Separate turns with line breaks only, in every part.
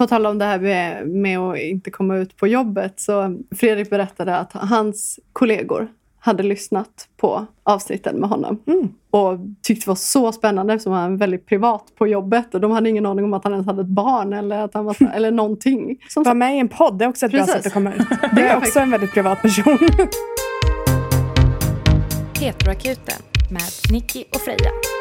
på tal om det här med, med att inte komma ut på jobbet. Så Fredrik berättade att hans kollegor hade lyssnat på avsnitten med honom.
Mm.
Och tyckte det var så spännande eftersom han är väldigt privat på jobbet. Och de hade ingen aning om att han ens hade ett barn eller, att han var, eller någonting. Som
Vara med i en podd det är också ett bra
Precis.
sätt att komma ut. Det är också en väldigt privat person.
Heteroakuten med Nicky och Freja.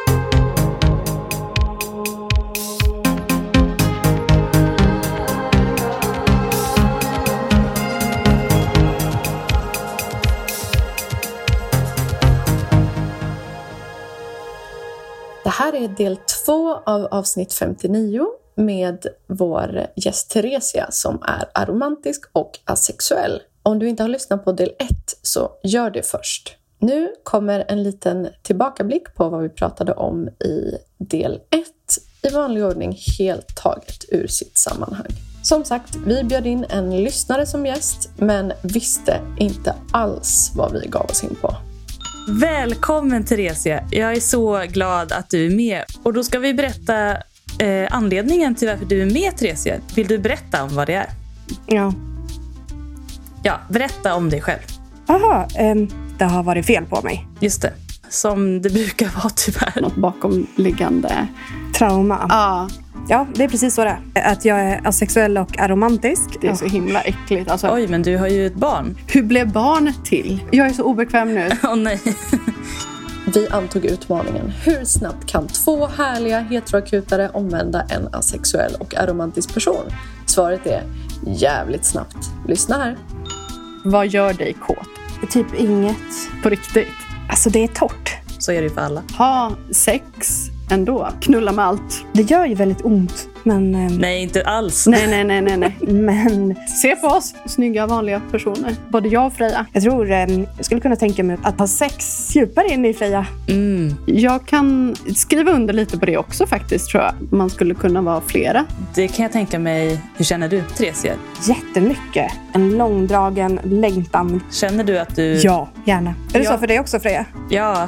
Det här är del två av avsnitt 59 med vår gäst Theresia som är aromantisk och asexuell. Om du inte har lyssnat på del ett så gör det först. Nu kommer en liten tillbakablick på vad vi pratade om i del ett i vanlig ordning helt taget ur sitt sammanhang. Som sagt, vi bjöd in en lyssnare som gäst men visste inte alls vad vi gav oss in på.
Välkommen Theresia. Jag är så glad att du är med. Och då ska vi berätta eh, anledningen till varför du är med Theresia. Vill du berätta om vad det är?
Ja.
Ja, berätta om dig själv.
Aha, ehm, det har varit fel på mig.
Just det. Som det brukar vara tyvärr.
något bakomliggande.
Trauma.
Ja,
Ja, det är precis så det är. Att jag är asexuell och aromantisk.
det är så himla äckligt. Alltså,
Oj, men du har ju ett barn.
hur blev barn till? Jag är så obekväm nu.
Åh nej.
Vi antog utmaningen Hur snabbt kan två härliga heteroakutare omvända en asexuell och aromantisk person? Svaret är jävligt snabbt. Lyssna här.
Vad gör dig kåt?
Typ inget.
På riktigt?
Alltså det är torrt.
Så är det ju för alla.
Ha sex ändå. Knulla med allt.
Det gör ju väldigt ont. Men, ehm,
Nej, inte alls.
Nej, nej, nej, nej, nej.
men
Se på oss, snygga vanliga personer. Både jag och Freja.
jag tror ehm, jag skulle kunna tänka mig att ha sex djupare in i Freja.
Mm,
Jag kan skriva under lite på det också faktiskt, tror jag. Man skulle kunna vara flera.
det kan jag tänka mig. Hur känner du, Theresia?
Jättemycket. En långdragen längtan.
Känner du att du...
Ja, gärna. Är det
Ja.
så för dig också Freja?
Ja.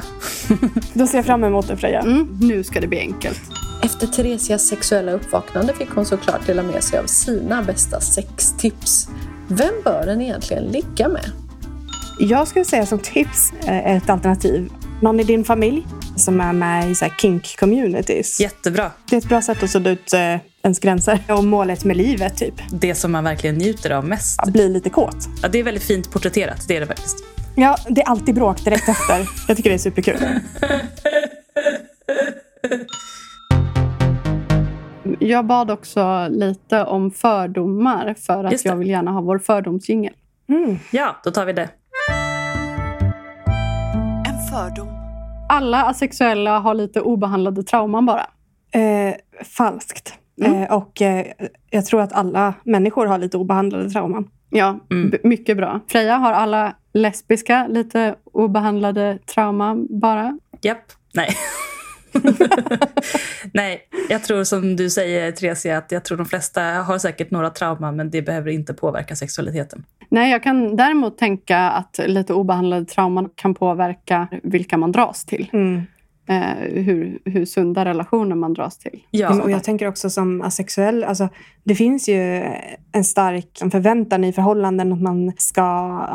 Då ser jag fram emot det Freja.
Mm, nu ska det bli enkelt.
Efter Theresias sexuella uppvaknande fick hon såklart dela med sig av sina bästa sextips. Vem bör den egentligen ligga med?
Jag skulle säga som tips eh, ett alternativ. Någon i din familj som är med i så här kink-communities.
Jättebra.
Det är ett bra sätt att sudda ut eh, ens gränser. Och målet med livet, typ.
Det som man verkligen njuter av mest.
Att bli lite kåt.
Ja, det är väldigt fint porträtterat. Det är det faktiskt.
Ja, det är alltid bråk direkt efter. Jag tycker det är superkul.
Jag bad också lite om fördomar för att jag vill gärna ha vår fördomsjingel.
Mm.
Ja, då tar vi det.
En fördom.
Alla asexuella har lite obehandlade trauman bara.
Eh, falskt.
Mm.
Eh, och eh, jag tror att alla människor har lite obehandlade trauman.
Ja,
Mm.
b- mycket bra. Freja har alla lesbiska lite obehandlade trauman bara.
Japp. Nej. Nej, jag tror som du säger Theresia att jag tror de flesta har säkert några trauman men det behöver inte påverka sexualiteten.
Nej, jag kan däremot tänka att lite obehandlade trauman kan påverka vilka man dras till.
Mm.
Eh, hur, hur sunda relationer man dras till.
Ja,
och jag tänker också som asexuell, alltså, det finns ju en stark förväntan i förhållanden att man ska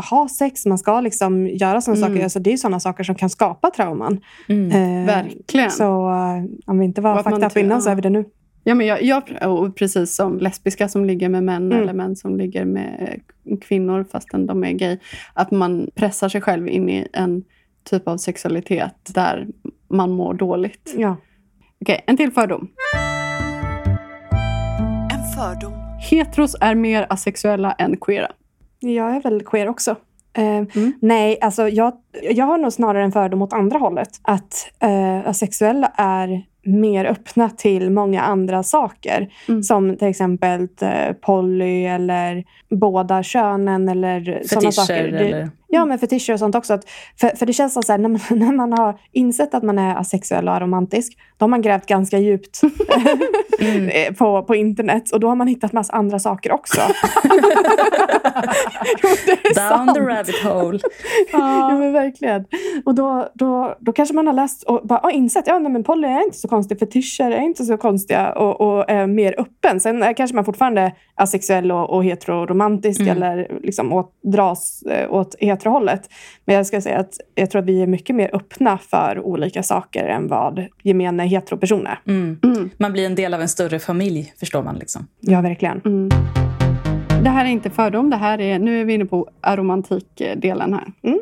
ha sex, man ska liksom göra sådana
Mm.
saker. Alltså, det är ju sådana saker som kan skapa trauman.
mm.
Eh,
Verkligen.
Så eh, om vi inte var fucked up innan så är vi det nu.
Ja, men jag, jag, och precis som lesbiska som ligger med män
Mm.
eller män som ligger med kvinnor fastän de är gay. Att man pressar sig själv in i en typ av sexualitet där man mår dåligt.
Ja.
Okej, en till fördom.
En fördom.
Heteros är mer asexuella än queera.
Jag är väl queer också. Eh,
Mm.
Nej, alltså jag, jag har nog snarare en fördom åt andra hållet. Att eh, asexuella är mer öppna till många andra saker.
Mm.
Som till exempel eh, poly eller båda könen eller sådana saker. Det,
eller...
Ja, men fetischer och sånt också. Att, för, för det känns som så här, när man, när man har insett att man är asexuell och aromantisk, då har man grävt ganska djupt
Mm.
eh, på, på internet. Och då har man hittat massa andra saker också. jo, är
Down
sant.
the rabbit hole.
Ja, men verkligen. Och då, då, då kanske man har läst och bara, ah, insett, ja nej, men poly är inte så konstiga fetischer är inte så konstiga och, och är mer öppen. Sen är kanske man fortfarande asexuell och, och heteroromantisk
Mm.
eller liksom åt, dras eh, åt heterohållet. Men jag ska säga att jag tror att vi är mycket mer öppna för olika saker än vad gemene heteroperson är.
Mm.
Mm.
Man blir en del av en större familj, förstår man. liksom.
Ja, verkligen.
Mm. Det här är inte fördom, det här är, nu är vi inne på aromantikdelen här.
Mm.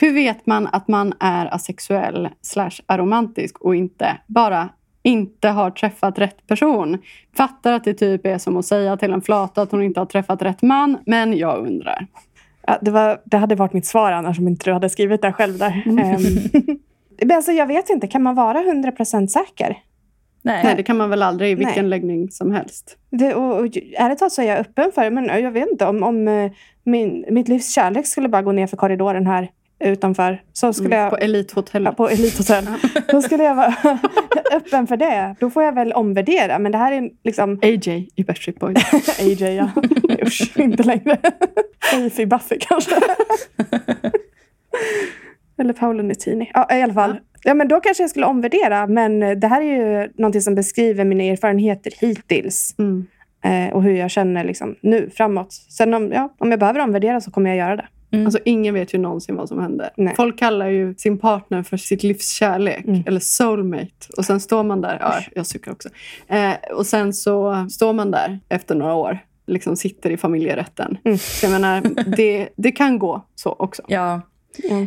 Hur vet man att man är asexuell slash aromantisk och inte bara inte har träffat rätt person? Fattar att det typ är som att säga till en flata att hon inte har träffat rätt man, men jag undrar.
Ja, det, var, det hade varit mitt svar annars om inte du hade skrivit det själv där.
Mm.
Ehm, men alltså, jag vet inte, kan man vara 100% säker?
Nej.
Nej, det kan man väl aldrig i vilken
Nej.
läggning som helst.
Det, och, och, ärligt talat så är jag öppen för det, men jag vet inte om, om eh, min, mitt livs kärlek skulle bara gå ner för korridoren här utanför. Så skulle
Mm, på
jag,
Elithotellet.
ja, på Elithotell. Då skulle jag vara öppen för det. Då får jag väl omvärdera. Men det här är liksom
AJ i Backstreet Boys.
AJ, ja. Usch, inte längre. Fifi Buffy kanske. Eller Paolo Nutini. Ja, i alla fall. Ja, men då kanske jag skulle omvärdera. Men det här är ju någonting som beskriver mina erfarenheter hittills.
Mm.
Eh, och hur jag känner liksom, nu, framåt. Sen om, ja, om jag behöver omvärdera så kommer jag göra det.
Mm.
Alltså, ingen vet ju någonsin vad som händer.
Nej.
Folk kallar ju sin partner för sitt livs kärlek
Mm.
eller soulmate. Och sen står man där, ja, jag suckar också. Eh, och sen så står man där efter några år, liksom sitter i familjerätten.
Mm.
Så jag menar, det, det kan gå så också.
Ja,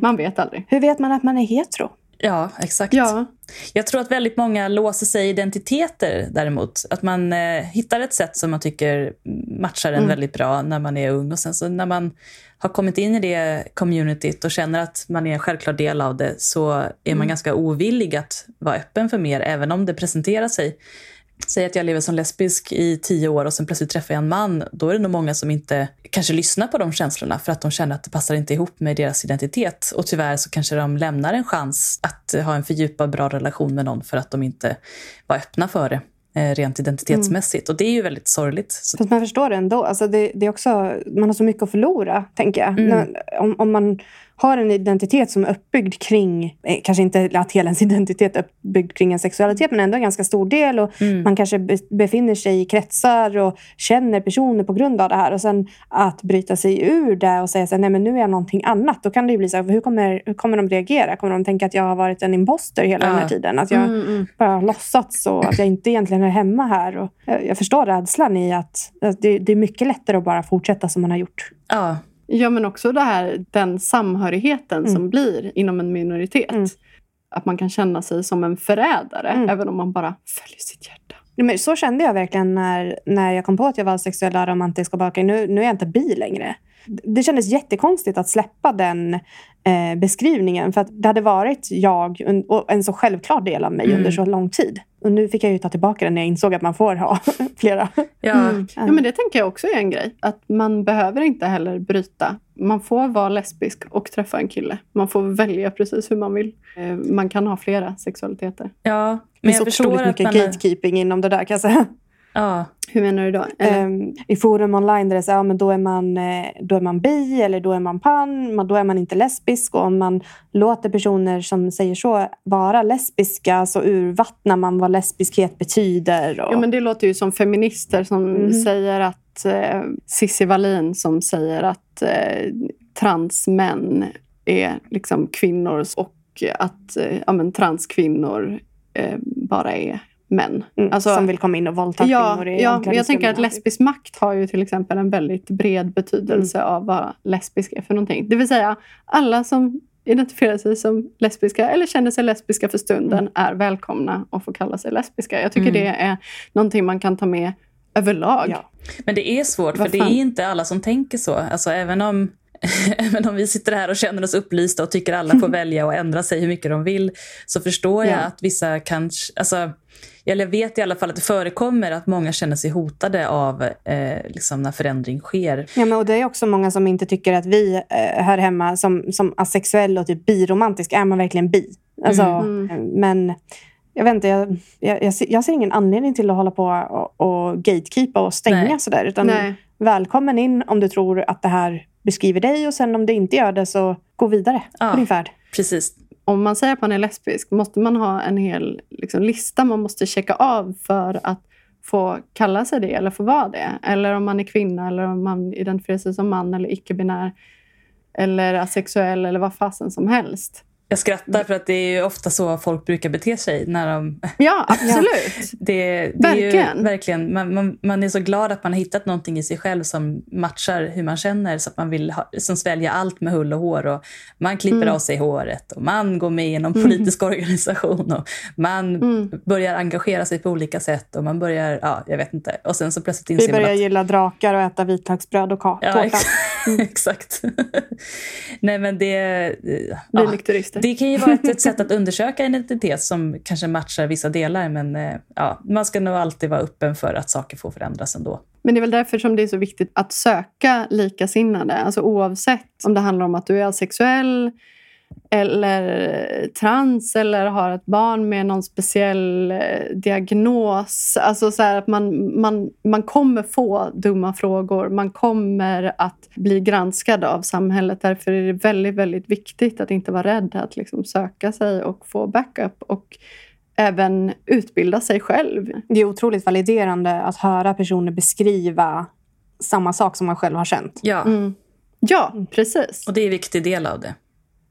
Man vet aldrig.
Hur vet man att man är hetero?
Ja, exakt.
Ja,
Jag tror att väldigt många låser sig i identiteter däremot. Att man eh, hittar ett sätt som man tycker matchar en
Mm.
väldigt bra när man är ung. Och sen så när man har kommit in i det communityt och känner att man är en självklar del av det så är
Mm.
man ganska ovillig att vara öppen för mer, även om det presenterar sig. Säg att jag lever som lesbisk i tio år och sen plötsligt träffar jag en man. Då är det nog många som inte kanske lyssnar på de känslorna för att de känner att det passar inte ihop med deras identitet. Och tyvärr så kanske de lämnar en chans att ha en fördjupad bra relation med någon för att de inte var öppna för det eh, rent identitetsmässigt. Och det är ju väldigt sorgligt. Så,
Fast man förstår det ändå. Alltså det, det är också, man har så mycket att förlora, tänker jag.
Mm.
Om, om man har en identitet som är uppbyggd kring, eh, kanske inte att hela ens identitet är uppbyggd kring en sexualitet, men ändå en ganska stor del. Och
mm.
Man kanske be, befinner sig i kretsar och känner personer på grund av det här. Och sen att bryta sig ur det och säga så här, nej men nu är jag någonting annat. Då kan det ju bli så här, hur kommer, hur kommer de reagera? Kommer de tänka att jag har varit en imposter hela den här
Ja.
tiden? Att jag
mm, mm.
bara har låtsats och att jag inte egentligen är hemma här. Och jag, jag förstår rädslan i att, att det, det är mycket lättare att bara fortsätta som man har gjort.
ja,
ja, men också det här, den samhörigheten
Mm.
som blir inom en minoritet.
Mm.
Att man kan känna sig som en förrädare,
Mm.
även om man bara följer sitt hjärta.
Men så kände jag verkligen när, när jag kom på att jag var sexuell och romantisk och bakgrund. Nu, nu är jag inte bi längre. Det kändes jättekonstigt att släppa den eh, beskrivningen. För att det hade varit jag och en så självklar del av mig
Mm.
under så lång tid. Och nu fick jag ju ta tillbaka den när jag insåg att man får ha flera.
ja.
Mm. Ja, men det tänker jag också är en grej. Att man behöver inte heller bryta. Man får vara lesbisk och träffa en kille. Man får välja precis hur man vill. Eh, Man kan ha flera sexualiteter.
ja.
Det
Men
är så otroligt
att
mycket
man... är-
gatekeeping inom det där kan jag säga.
Ja,
Hur menar du då?
Ehm, I forum online där det säger ja, men då, är man, eh, då är man bi eller då är man pan, man, då är man inte lesbisk. Och om man låter personer som säger så vara lesbiska så urvattnar man vad lesbiskhet betyder. Och,
Ja, men det låter ju som feminister som
Mhm.
säger att eh, Cissi Wallin som säger att eh, transmän är liksom kvinnor och att eh, ja, men transkvinnor eh, bara är män.
mm,
alltså-
som vill komma in och våldta
Ja,
kvinnor
ja jag tänker att lesbisk makt har ju till exempel en väldigt bred betydelse
Mm.
av vad lesbisk är för någonting. Det vill säga alla som identifierar sig som lesbiska eller känner sig lesbiska för stunden
Mm.
är välkomna och får kalla sig lesbiska. Jag tycker
Mm.
det är någonting man kan ta med överlag.
Ja.
Men det är svårt, för det är inte alla som tänker så. Alltså, även, om, även om vi sitter här och känner oss upplysta och tycker alla får välja och ändra sig hur mycket de vill, så förstår jag
Ja.
att vissa kanske... Alltså, eller jag vet i alla fall att det förekommer att många känner sig hotade av eh, liksom när förändring sker.
Ja, men, och det är också många som inte tycker att vi eh, här hemma som, som asexuell och typ biromantisk, är man verkligen bi? Alltså,
Mm.
eh, Men jag vet inte, jag, jag, jag, ser, jag ser ingen anledning till att hålla på och, och gatekeepa och stänga
Nej.
sådär. Utan
Nej.
välkommen in om du tror att det här beskriver dig och sen om det inte gör det så gå vidare
Ja.
på din färd.
Precis.
om man säger att man är lesbisk måste man ha en hel liksom, lista man måste checka av för att få kalla sig det eller få vara det. Eller om man är kvinna eller om man identifierar sig som man eller icke-binär eller asexuell eller vad fasen som helst.
Jag skrattar för att det är ju ofta så folk brukar bete sig. när de...
Ja, absolut.
Det, det
Verkligen.
Är ju, verkligen. Man, man, man är så glad att man har hittat någonting i sig själv som matchar hur man känner så att man vill ha, som svälja allt med hull och hår. Och man klipper
Mm.
av sig håret och man går med i någon politisk organisation och man
Mm.
börjar engagera sig på olika sätt och man börjar, ja, jag vet inte. Och sen så plötsligt
Vi
inser man
börjar
att
gilla drakar och äta vitlöksbröd och ka-
Ja,
tårta.
ex- exakt. Nej, men det... Ja,
nykterister
det kan ju vara ett, ett sätt att undersöka en identitet som kanske matchar vissa delar, men eh, ja, man ska nog alltid vara öppen för att saker får förändras ändå.
Men det är väl därför som det är så viktigt att söka likasinnade. Alltså oavsett om det handlar om att du är asexuell eller trans eller har ett barn med någon speciell eh, diagnos. Alltså så här att man, man, man kommer få dumma frågor. Man kommer att bli granskad av samhället. Därför är det väldigt, väldigt viktigt att inte vara rädd att liksom söka sig och få backup. Och även utbilda sig själv.
Det är otroligt validerande att höra personer beskriva samma sak som man själv har känt.
Ja,
Mm. Ja, precis.
och det är en viktig del av det.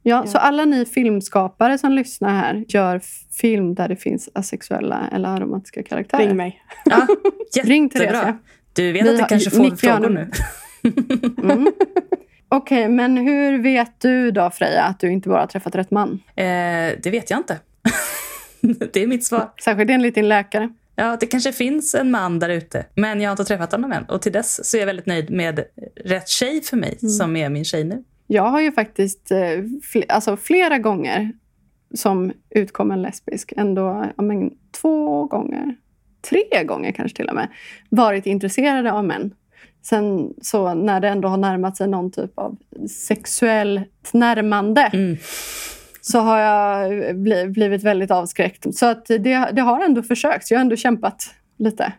Ja, Så alla ni filmskapare som lyssnar här, gör film där det finns asexuella eller aromatiska karaktärer.
Ring mig.
Ja,
Ring. Teresia.
Du vet
Vi
att du
har-
kanske får frågor nu.
Mm. Okej, men hur vet du då Freja att du inte bara har träffat rätt man?
Eh, det vet jag inte. det är mitt svar.
Särskilt enligt din läkare.
Ja, det kanske finns en man där ute, men jag har inte träffat honom än. Och till dess så är jag väldigt nöjd med rätt tjej för mig,
Mm.
som är min tjej nu.
Jag har ju faktiskt eh, fl- alltså flera gånger som utkommen lesbisk, ändå ja, men, två gånger, tre gånger kanske till och med, varit intresserade av män. Sen så när det ändå har närmat sig någon typ av sexuellt närmande
Mm.
så har jag bli, blivit väldigt avskräckt. Så att det, det har ändå försökt. Jag har ändå kämpat lite.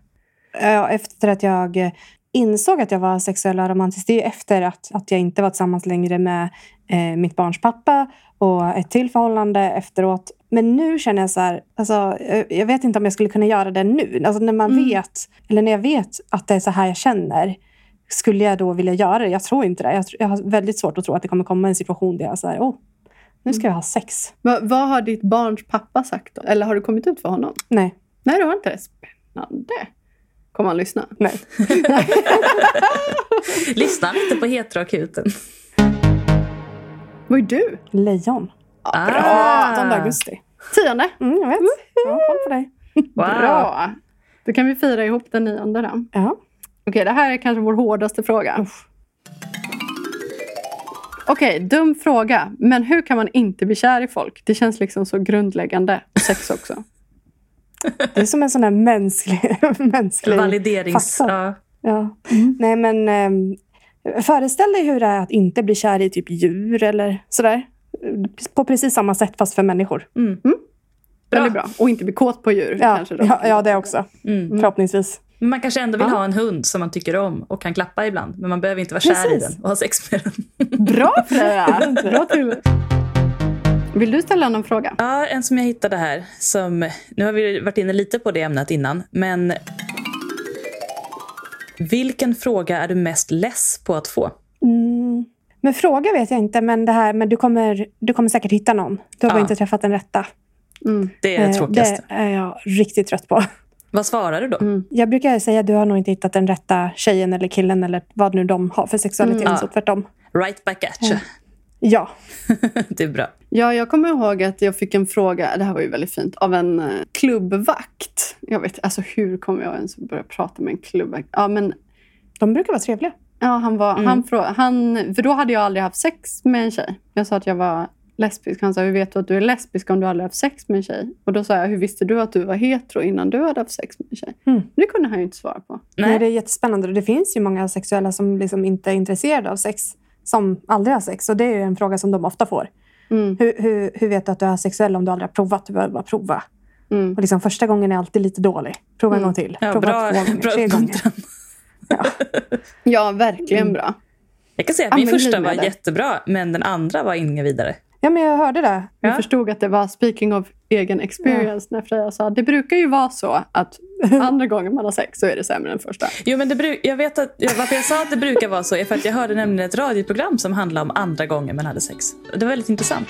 Efter att jag insåg att jag var sexuell och romantisk. Det är efter att, att jag inte var tillsammans längre med eh, mitt barns pappa och ett till förhållande efteråt. Men nu känner jag så här, alltså, eh, jag vet inte om jag skulle kunna göra det nu. Alltså när man
Mm.
vet, eller när jag vet att det är så här jag känner. Skulle jag då vilja göra det? Jag tror inte det. Jag, jag har väldigt svårt att tro att det kommer komma en situation där jag säger, oh, nu ska jag ha sex.
Va, vad har ditt barns pappa sagt då? Eller har du kommit ut för honom?
Nej,
Nej, du har inte det. Spännande. Kommer han lyssna?
nej.
Lyssna lite på heteroakuten.
Vad är du?
Lejon.
Ah.
Bra! 18 augusti.
Tionde.
Mm, jag vet. Jag har koll på dig.
Wow.
Bra. Då kan vi fira ihop den nionde då.
Ja.
Okej, det här är kanske vår hårdaste fråga. Okej, dum fråga. Men hur kan man inte bli kär i folk? Det känns liksom så grundläggande. Sex också.
Det är som en sån där mänsklig, mänsklig
Validerings... Ja.
Ja. Nej, men ehm, föreställ dig hur det är att inte bli kär i typ djur eller sådär. På precis samma sätt fast för människor.
Mm.
Väldigt bra. Och inte bli kåt på djur.
Ja,
kanske då.
ja, ja det också.
Mm.
Förhoppningsvis.
Men man kanske ändå vill
Ja.
ha en hund som man tycker om och kan klappa ibland. Men man behöver inte vara kär i
Precis.
den och ha sex med den.
Bra Freja! Bra till. Vill du ställa någon fråga?
Ja, en som jag hittade här. Som, nu har vi varit inne lite på det ämnet innan. Men vilken fråga är du mest less på att få?
Mm. Men fråga vet jag inte, men det här men du kommer, du kommer säkert hitta någon. Du har bara
Ja.
inte träffat den rätta.
Mm.
Det är det
Eh,
tråkigaste.
Det är jag riktigt trött på.
Vad svarar du då?
Mm.
Jag brukar säga att du har nog inte hittat den rätta tjejen eller killen eller vad nu de har för sexualitet.
Mm.
Så
Ja.
tvärtom.
Right back at you.
Ja.
det är bra.
Ja, jag kommer ihåg att jag fick en fråga, det här var ju väldigt fint, av en eh, klubbvakt. Jag vet, alltså hur kommer jag ens börja prata med en klubbvakt? Ja, men
De brukar vara trevliga.
ja, han var,
Mm.
han frå, han, för då hade jag aldrig haft sex med en tjej. Jag sa att jag var lesbisk. Han sa, hur vet du att du är lesbisk om du aldrig haft sex med en tjej? Och då sa jag, hur visste du att du var hetero innan du hade haft sex med en tjej?
Mm.
Det kunde han ju inte svara på.
Nej.
Nej.
det är jättespännande. Och Det finns ju många sexuella som liksom inte är intresserade av sex. Som aldrig har sex. Och det är ju en fråga som de ofta får.
Mm,
Hur, hur, hur vet du att du är sexuell om du aldrig har provat? Du behöver bara prova.
mm.
Och liksom första gången är alltid lite dålig. Prova en
Mm.
gång till.
Ja,
prova
bra,
två gånger,
bra
tre gånger.
uppmuntran.
Ja, verkligen
Mm.
bra.
Jag kan säga att
Ja,
min första var
glidmedel.
jättebra, men den andra var inget vidare.
Ja, men jag hörde det.
Jag
Ja.
förstod att det var speaking of egen experience när Freja sa det brukar ju vara så att andra gången man har sex så är det sämre än första.
Jo, men det bru- jag vet att, varför jag sa att det brukar vara så är för att jag hörde nämligen ett radioprogram som handlade om andra gången man hade sex. Det var väldigt intressant.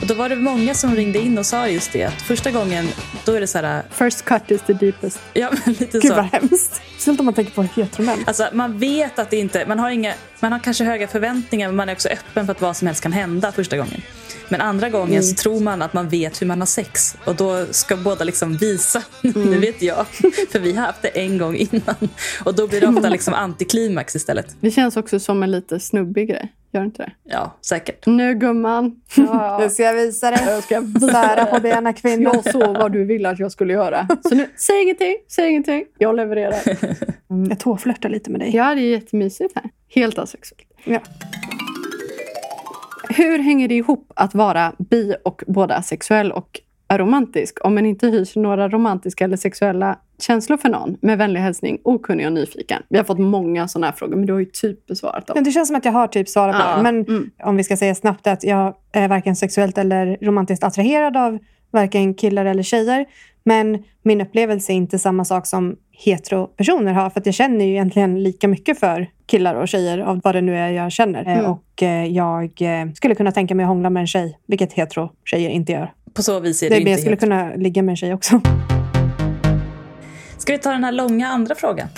Och då var det många som ringde in och sa just det att första gången, då är det så här,
First cut is the deepest.
ja men lite
Gud
så.
vad hemskt. Speciellt om man tänker på heteromän.
Alltså man vet att det inte, man har inga, man har kanske höga förväntningar men man är också öppen för att vad som helst kan hända första gången. Men andra gången så tror man att man vet hur man har sex och då ska båda liksom visa, nu vet jag, för vi har haft det en gång innan. Och då blir det ofta liksom antiklimax istället.
Det känns också som en lite snubbig grej. Gör inte det?
Ja, säkert.
Nu gumman. Ja,
Nu ska jag visa dig.
jag ska
Sära på benen kvinnor.
Jag såg vad du ville att jag skulle göra. Så nu, säg ingenting, säg ingenting. Jag levererar.
Jag tåflörtar lite med dig.
Ja, det är jättemysigt här. Helt asexuellt.
Ja.
Hur hänger det ihop att vara bi och både asexuell och aromantisk om man inte hyser några romantiska eller sexuella känslor för någon? Med vänlig hälsning, okunnig och nyfiken. Vi har fått många sådana här frågor, men du har ju typ besvarat dem.
Men det känns som att jag har typ svarat på
Ja,
det. Men
mm.
om vi ska säga snabbt att jag är varken sexuellt eller romantiskt attraherad av varken killar eller tjejer. Men min upplevelse är inte samma sak som heteropersoner har. För jag känner ju egentligen lika mycket för killar och tjejer av vad det nu är jag känner. Eh,
Mm.
Och eh, jag eh, skulle kunna tänka mig att hångla med en tjej, vilket hetero-tjejer inte gör.
På så vis är
Det
det,
är, men jag
inte
skulle
helt...
kunna ligga med en tjej också.
Ska vi ta den här långa andra frågan?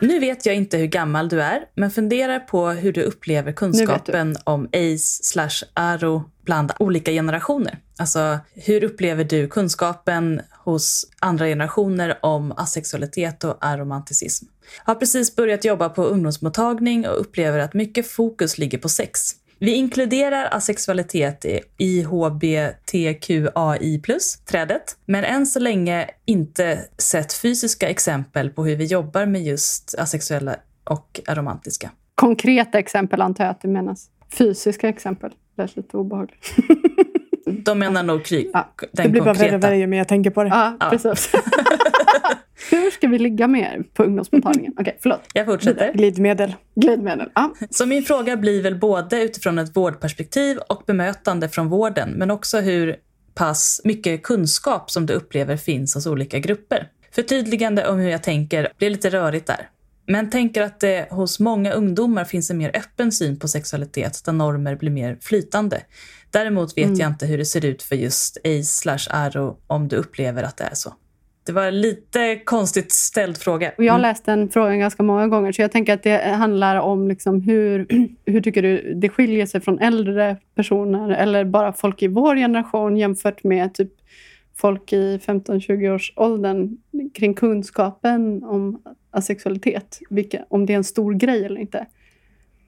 Nu vet jag inte hur gammal du är, men funderar på hur du upplever kunskapen om ace slash aro bland olika generationer. Alltså, hur upplever du kunskapen hos andra generationer om asexualitet och aromanticism? Har precis börjat jobba på ungdomsmottagning och upplever att mycket fokus ligger på sex. Vi inkluderar asexualitet i HBTQAI+-trädet, men än så länge inte sett fysiska exempel på hur vi jobbar med just asexuella och aromantiska.
Konkreta exempel antar jag att det menas. Fysiska exempel. Lät lite obehagligt.
De menar nog krig,
Ja,
den
Det blir bara värre och värre mer jag tänker på det.
Ja,
Ja.
precis. Hur ska vi ligga mer på ungdomsmottagningen? Okej, förlåt.
Jag fortsätter.
Glidmedel.
Glidmedel. Ja.
Så min fråga blir väl både utifrån ett vårdperspektiv och bemötande från vården, men också hur pass mycket kunskap som du upplever finns hos olika grupper. Förtydligande om hur jag tänker blir lite rörigt där. Men tänker att det hos många ungdomar finns en mer öppen syn på sexualitet där normer blir mer flytande. Däremot vet jag inte hur det ser ut för just ace slash aro om du upplever att det är så. Det var en lite konstigt ställd fråga.
Och jag har
Mm.
läst den frågan ganska många gånger, så jag tänker att det handlar om liksom hur, hur tycker du det skiljer sig från äldre personer eller bara folk i vår generation jämfört med typ folk i 15-20 års åldern kring kunskapen om asexualitet. Vilka, om det är en stor grej eller inte.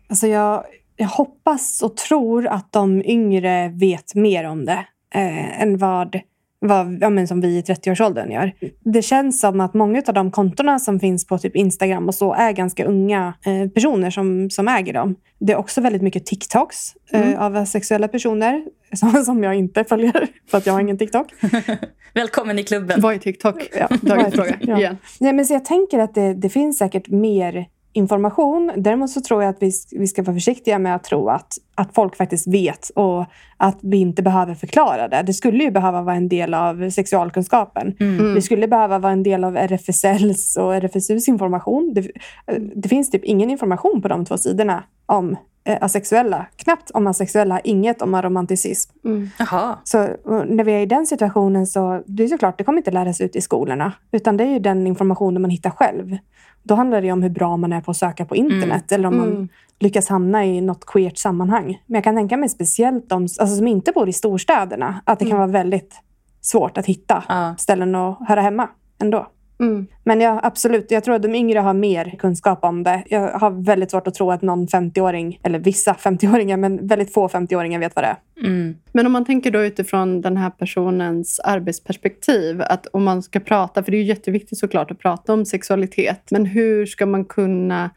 Alltså jag, jag hoppas och tror att de yngre vet mer om det eh, än vad, vad ja, men som vi i 30-årsåldern gör. Det känns som att många av de kontona som finns på typ Instagram och så är ganska unga eh, personer som, som äger dem. Det är också väldigt mycket TikToks eh, av sexuella personer som, som jag inte följer för att jag har ingen TikTok.
Välkommen i klubben.
Vad är TikTok?
Ja,
Dagens fråga.
Ja.
Igen.
Nej, men så jag tänker att det, det finns säkert mer information. Däremot så tror jag att vi, vi ska vara försiktiga med att tro att, att folk faktiskt vet och att vi inte behöver förklara det. Det skulle ju behöva vara en del av sexualkunskapen.
Mm.
Det skulle behöva vara en del av RFSLs och RFSUs information. Det, det finns typ ingen information på de två sidorna om eh, asexuella. Knappt om asexuella, inget om aromanticism.
Mm.
Så när vi är i den situationen så det är såklart, det kommer inte läras ut i skolorna. Utan det är ju den informationen man hittar själv. Då handlar det om hur bra man är på att söka på internet eller om man
Mm.
lyckas hamna i något queert sammanhang. Men jag kan tänka mig speciellt de alltså, som inte bor i storstäderna att det kan vara väldigt svårt att hitta
Ja.
ställen att höra hemma ändå.
Mm.
Men ja, absolut, jag tror att de yngre har mer kunskap om det. Jag har väldigt svårt att tro att någon 50-åring, eller vissa 50-åringar, men väldigt få 50-åringar vet vad det är.
Mm.
Men om man tänker då utifrån den här personens arbetsperspektiv, att om man ska prata, för det är ju jätteviktigt såklart att prata om sexualitet, men hur ska man kunna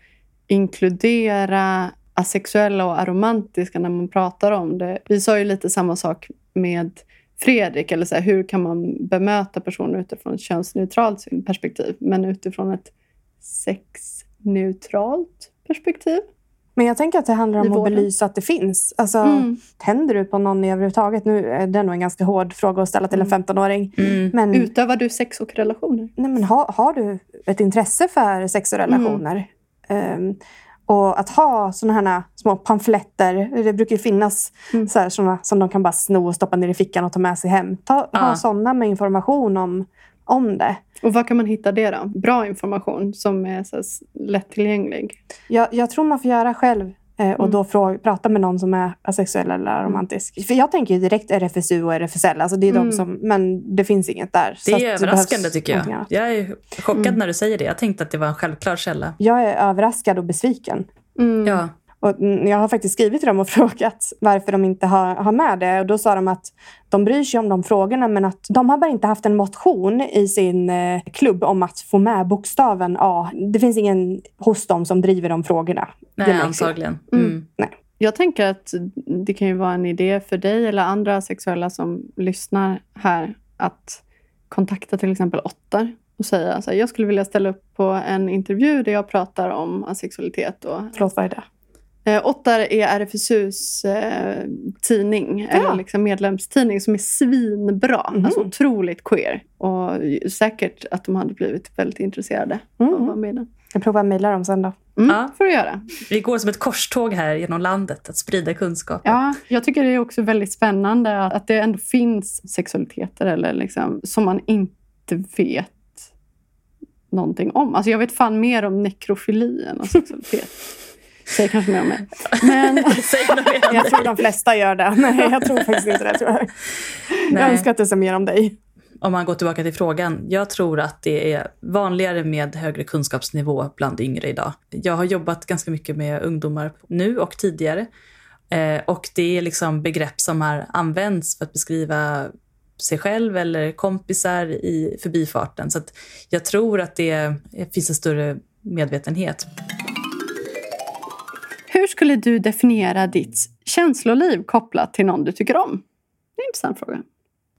inkludera asexuella och aromantiska när man pratar om det? Vi sa ju lite samma sak med Fredrik, eller så här, hur kan man bemöta personer utifrån ett könsneutralt perspektiv, men utifrån ett sexneutralt perspektiv?
Men jag tänker att det handlar om att belysa att det finns. Alltså,
Mm.
Tänder du på någon överhuvudtaget? Nu är det nog en ganska hård fråga att ställa till en 15-åring.
Mm.
Men,
Utövar du sex och relationer?
nej, men har, har du ett intresse för sex och relationer? Ehm, och att ha såna här små pamfletter, det brukar ju finnas
Mm.
så här, såna som de kan bara sno och stoppa ner i fickan och ta med sig hem. Ta,
Ja.
Ha såna med information om, om det.
Och var kan man hitta det då? Bra information som är så lättillgänglig.
Jag, jag tror man får göra själv och
Mm.
då fråga, prata med någon som är asexuell eller aromantisk. För jag tänker ju direkt RFSU och RFSL, alltså det är
Mm.
de som, men det finns inget där.
Det är överraskande tycker jag. Jag är chockad
Mm.
när du säger det. Jag tänkte att det var en självklar källa.
Jag är överraskad och besviken.
Ja.
Och jag har faktiskt skrivit till dem och frågat varför de inte har, har med det. Och då sa de att de bryr sig om de frågorna men att de har bara inte haft en motion i sin eh, klubb om att få med bokstaven A. Det finns ingen hos dem som driver de frågorna.
Nej, antagligen.
Mm.
Mm.
Jag tänker att det kan ju vara en idé för dig eller andra sexuella som lyssnar här att kontakta till exempel Ottar och säga så här, jag skulle vilja ställa upp på en intervju där jag pratar om asexualitet. Och,
Förlåt, vad är det?
Eh, Ottar är RFSUs eh, tidning, eller liksom medlemstidning som är svinbra.
Mhm.
Alltså otroligt queer. Och säkert att de hade blivit väldigt intresserade av att vara
Mm.
med i den.
Jag provar att mejla dem sen då.
Mm,
Ja.
får du göra.
Vi går som ett korståg här genom landet, att sprida kunskap.
Ja, jag tycker det är också väldigt spännande att, att det ändå finns sexualiteter eller liksom, som man inte vet någonting om. Alltså jag vet fan mer om nekrofili än om sexualitet. Säger kanske mer om mig. Men
Jag tror de flesta gör det. Nej, jag tror faktiskt inte det. Tyvärr. Jag
Nej.
önskar att det sa mer om dig.
Om man går tillbaka till frågan. Jag tror att det är vanligare med högre kunskapsnivå bland yngre idag. Jag har jobbat ganska mycket med ungdomar nu och tidigare. Eh, och det är liksom begrepp som har använts för att beskriva sig själv eller kompisar i förbifarten. Så jag tror att det finns en större medvetenhet.
Hur skulle du definiera ditt känsloliv kopplat till någon du tycker om? Det är en intressant fråga.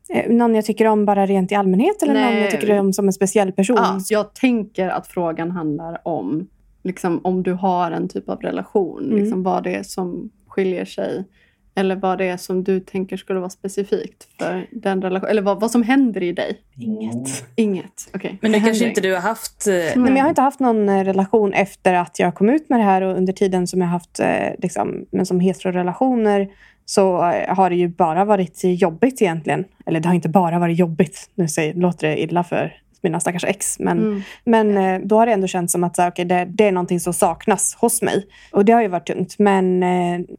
Eh, Någon jag tycker om bara rent i allmänhet eller någon
Nej.
jag tycker om som en speciell person?
Ja, jag tänker att frågan handlar om liksom, om du har en typ av relation.
Mm.
Liksom, vad det är som skiljer sig. Eller vad det är som du tänker skulle vara specifikt för den relationen. Eller vad, vad som händer i dig.
Inget.
Inget. Okej.
Men det kanske
händer
inte du har haft. eh,
Nej, men jag har inte haft någon eh, relation efter att jag kom ut med det här och under tiden som jag haft eh, liksom, men som heterorelationer så har det ju bara varit jobbigt egentligen. Eller det har inte bara varit jobbigt. Nu säger, låter det illa för mina stackars ex. Men,
Mm.
men då har det ändå känts som att så här, okay, det, det är någonting som saknas hos mig. Och det har ju varit tungt. Men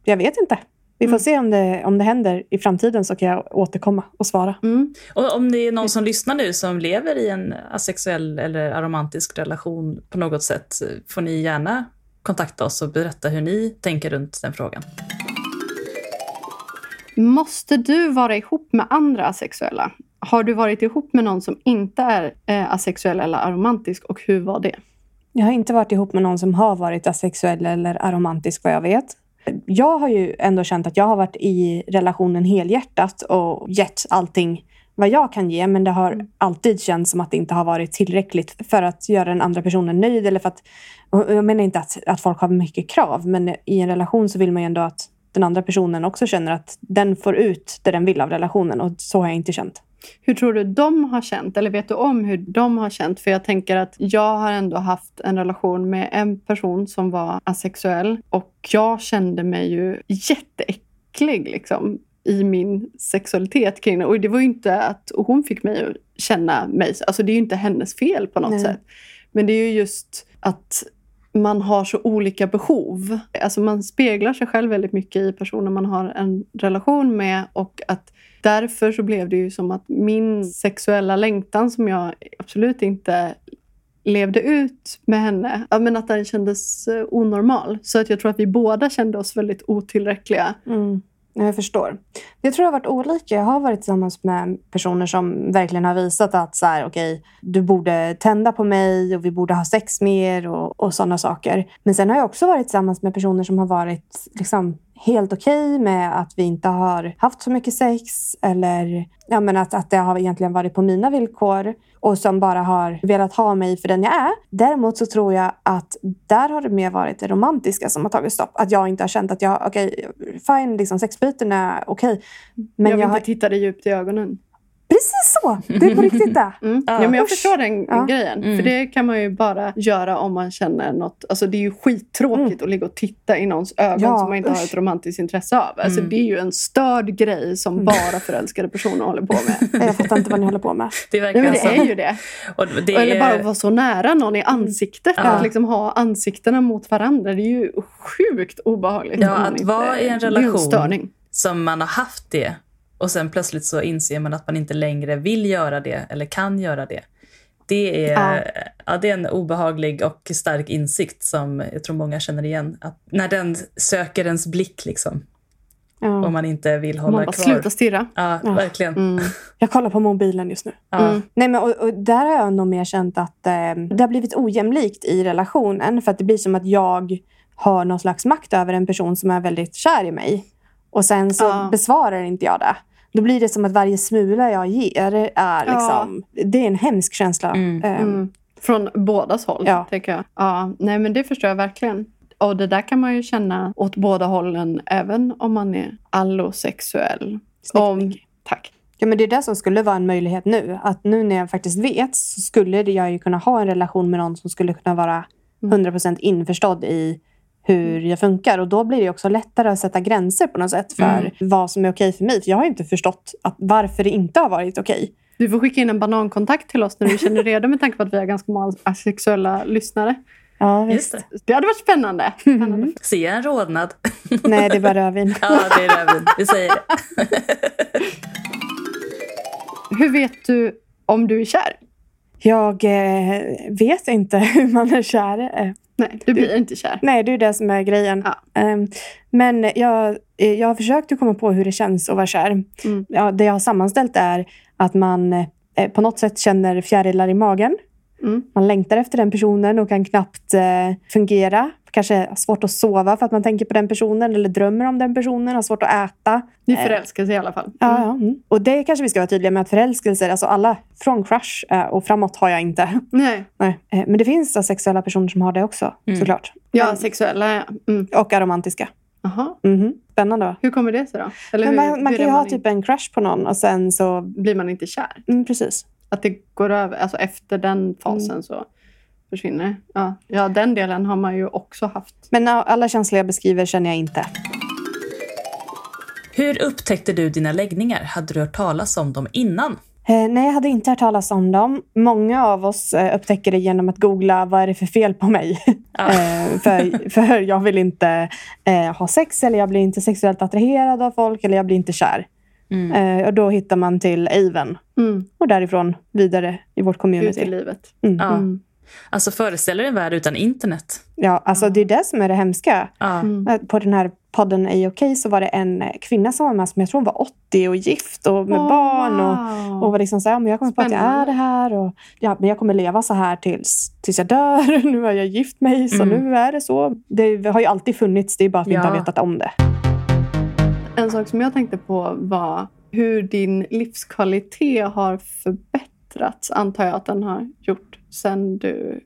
jag vet inte. Vi får
Mm.
se om det, om det händer i framtiden så kan jag återkomma och svara.
Mm.
Och om det är någon som lyssnar nu som lever i en asexuell eller aromantisk relation på något sätt får ni gärna kontakta oss och berätta hur ni tänker runt den frågan.
Måste du vara ihop med andra asexuella? Har du varit ihop med någon som inte är eh, asexuell eller aromantisk och hur var det?
Jag har inte varit ihop med någon som har varit asexuell eller aromantisk vad jag vet. Jag har ju ändå känt att jag har varit i relationen helhjärtat och gett allting vad jag kan ge. Men det har alltid känts som att det inte har varit tillräckligt för att göra den andra personen nöjd. Eller för att, jag menar inte att, att folk har mycket krav, men i en relation så vill man ju ändå att den andra personen också känner att den får ut det den vill av relationen. Och så har jag inte känt.
Hur tror du de har känt? Eller vet du om hur de har känt? För jag tänker att jag har ändå haft en relation med en person som var asexuell. Och jag kände mig ju jätteäcklig liksom, i min sexualitet kring det. Och det var ju inte att och hon fick mig att känna mig... Alltså det är ju inte hennes fel på något
Nej.
sätt. Men det är ju just att man har så olika behov. Alltså man speglar sig själv väldigt mycket i personer man har en relation med och att därför så blev det ju som att min sexuella längtan som jag absolut inte levde ut med henne, ja, men att den kändes eh, onormal. Så att jag tror att vi båda kände oss väldigt otillräckliga. Mm.
Jag förstår. Jag tror det har varit olika. Jag har varit tillsammans med personer som verkligen har visat att så här, okay, du borde tända på mig och vi borde ha sex mer och, och sådana saker. Men sen har jag också varit tillsammans med personer som har varit liksom, helt okej okay med att vi inte har haft så mycket sex eller ja, men att, att det har egentligen varit på mina villkor och som bara har velat ha mig för den jag är. Däremot så tror jag att där har det mer varit det romantiska som har tagit stopp. Att jag inte har känt att jag, okej, okay, fine, liksom sexbyten är okej. Okay,
men jag vill jag inte har... titta dig djupt i ögonen.
Precis så! Det är på riktigt det.
Mm. Ja. men jag förstår den ja. grejen. Mm. För det kan man ju bara göra om man känner något. Alltså det är ju skittråkigt mm. att ligga och titta i någons ögon ja, som man inte usch. har ett romantiskt intresse av. Alltså mm. Det är ju en störd grej som mm. bara förälskade personer håller på med.
Jag fattar inte vad ni håller på med.
Det, Nej, men det är ju det. det är... Eller bara att vara så nära någon i ansiktet. Ja. Att liksom ha ansiktena mot varandra. Det är ju sjukt obehagligt.
Ja, att vara i en relation som man har haft det och sen plötsligt så inser man att man inte längre vill göra det eller kan göra det. Det är, ja. ja. det är en obehaglig och stark insikt som jag tror många känner igen. Att när den söker ens blick liksom. Ja. Om man inte vill hålla man bara, kvar.
Sluta stirra.
Ja, ja. verkligen. Mm.
Jag kollar på mobilen just nu. Mm. Nej, men, och, och, där har jag nog mer känt att eh, det har blivit ojämlikt i relationen. För att det blir som att jag har någon slags makt över en person som är väldigt kär i mig. Och sen så besvarar inte jag det. Då blir det som att varje smula jag ger är liksom... Ja. Det är en hemsk känsla. Mm.
Um, mm. Från bådas håll, ja. tänker jag. Ja, nej, men det förstår jag verkligen. Och det där kan man ju känna åt båda hållen, även om man är allosexuell. Om, tack.
Ja, men det är det som skulle vara en möjlighet nu. Att nu när jag faktiskt vet så skulle jag ju kunna ha en relation med någon som skulle kunna vara 100% mm. införstådd i hur jag funkar. Och då blir det också lättare att sätta gränser på något sätt för mm. vad som är okej för mig. För jag har inte förstått att varför det inte har varit okej.
Du får skicka in en banankontakt till oss när du känner redo med tanke på att vi har ganska många asexuella lyssnare.
Ja, visst. Det.
det hade varit spännande. spännande.
Mm. Ser jag en rodnad?
Nej, det är bara rödvin.
ja, det är rödvin. Vi säger det.
Hur vet du om du är kär?
Jag eh, vet inte hur man är kär.
Nej, du blir inte kär.
Nej, det är det som är grejen. Ja. Um, men jag, eh, jag har försökt att komma på hur det känns att vara kär. Mm. Ja, det jag har sammanställt är att man eh, på något sätt känner fjärilar i magen. Mm. Man längtar efter den personen och kan knappt eh, fungera. Kanske har svårt att sova för att man tänker på den personen eller drömmer om den personen. Har svårt att äta.
Ni är förälskelse i alla fall. Mm.
Ja, ja. Mm. Och det kanske vi ska vara tydliga med att förälskelser, alltså alla från crush eh, och framåt har jag inte.
Nej.
Nej. Eh, men det finns sexuella personer som har det också, mm. såklart.
Ja, sexuella ja.
Mm. Och aromantiska.
Aha.
Mm -hmm. Spännande.
Hur kommer det sig då?
Hur, man, man kan ju ha typ en crush på någon och sen så...
Blir man inte kär?
Mm, precis.
Att det går över, alltså efter den fasen mm. så försvinner. Ja. ja, den delen har man ju också haft.
Men alla känslor jag beskriver känner jag inte.
Hur upptäckte du dina läggningar? Hade du hört talas om dem innan?
Eh, nej, jag hade inte hört talas om dem. Många av oss eh, upptäcker det genom att googla vad är det för fel på mig. Ah. eh, för, för jag vill inte eh, ha sex eller jag blir inte sexuellt attraherad av folk eller jag blir inte kär. Mm. Eh, och då hittar man till Aven. Mm. Och därifrån vidare i vårt community.
Ut i livet.
Mm. Ja. Mm.
Alltså föreställer dig en värld utan internet?
Ja, alltså det är det som är det hemska. Mm. På den här podden Är okej så var det en kvinna som var med som jag tror var 80 och gift och med oh, barn. Och, och var liksom så här, men jag kommer på att jag är det här. Och, ja, men jag kommer leva så här tills, tills jag dör. Nu har jag gift mig, så mm. nu är det så. Det har ju alltid funnits, det är bara att vi ja. inte har vetat om det.
En sak som jag tänkte på var hur din livskvalitet har förbättrats, antar jag att den har gjort sen du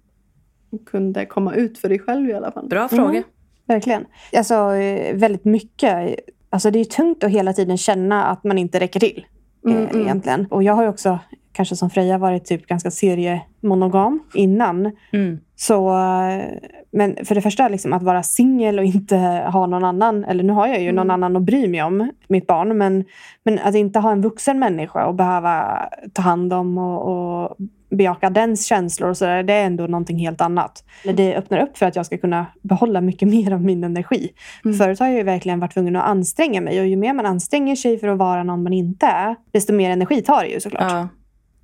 kunde komma ut för dig själv i alla fall.
Bra fråga. Mm,
verkligen. Alltså, eh, väldigt mycket. Alltså, det är tungt att hela tiden känna att man inte räcker till. Mm, eh, mm. egentligen. Och jag har också kanske som Freja varit typ ganska seriemonogam innan. Mm. Så, men för det första, liksom, att vara singel och inte ha någon annan, eller nu har jag ju mm. någon annan att bry mig om, mitt barn, men, men att inte ha en vuxen människa och behöva ta hand om och, och bejaka dens känslor och så där, det är ändå någonting helt annat. Det öppnar upp för att jag ska kunna behålla mycket mer av min energi. Mm. Förut har jag ju verkligen varit tvungen att anstränga mig och ju mer man anstränger sig för att vara någon man inte är, desto mer energi tar det ju såklart. Ja.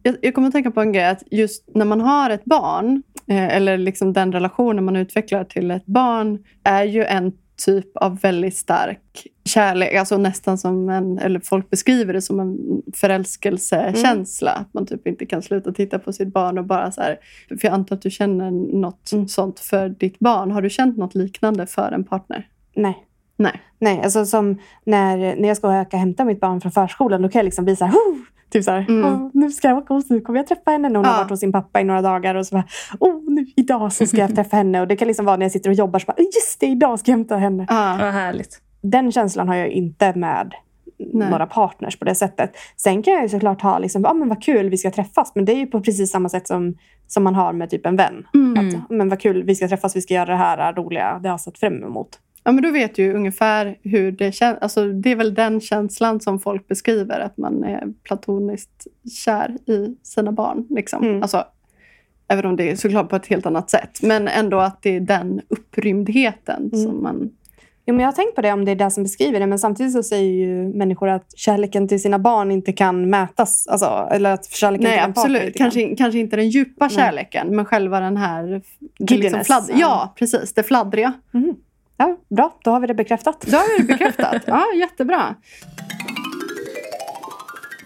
Jag, jag kommer att tänka på en grej, att just när man har ett barn, eh, eller liksom den relationen man utvecklar till ett barn, är ju en typ av väldigt stark kärlek. Alltså nästan som en, eller folk beskriver det som en förälskelsekänsla. Att man typ inte kan sluta titta på sitt barn och bara så här. För jag antar att du känner något sånt för ditt barn. Har du känt något liknande för en partner?
Nej.
Nej.
Nej, alltså som när, när jag ska åka och hämta mitt barn från förskolan, då kan jag liksom bli så här! Typ så här,
Mm.
"Åh, nu ska jag åka hos, nu kommer jag träffa henne. När hon har
Ja.
varit hos sin pappa i några dagar och så bara, oh, nu, idag så ska jag träffa henne. Och det kan liksom vara när jag sitter och jobbar, så bara, just det, idag ska jag hämta henne.
Ja.
Vad härligt.
Den känslan har jag inte med
Nej.
några partners på det sättet. Sen kan jag ju såklart ha, liksom, ah, men vad kul, vi ska träffas. Men det är ju på precis samma sätt som, som man har med typ en vän.
Mm.
Att, men vad kul, vi ska träffas, vi ska göra det här roliga, det har jag sett fram emot.
Ja, men då vet du ju ungefär hur det känns. Alltså, det är väl den känslan som folk beskriver, att man är platoniskt kär i sina barn. Liksom.
Mm.
Alltså, även om det är såklart på ett helt annat sätt. Men ändå att det är den upprymdheten
Mm.
som man...
Jo, men jag har tänkt på det om det är det som beskriver det. Men samtidigt så säger ju människor att kärleken till sina barn inte kan mätas. Alltså, eller att kärleken
Nej,
till en partner
absolut.
inte kan.
Kanske, kanske inte den djupa
Nej.
kärleken, men själva den här... det
Giddiness,
fladd-
ja.
ja, precis. Det fladdriga.
Mhm. Ja, bra, då har vi det bekräftat.
Då har vi det bekräftat. Ja, jättebra.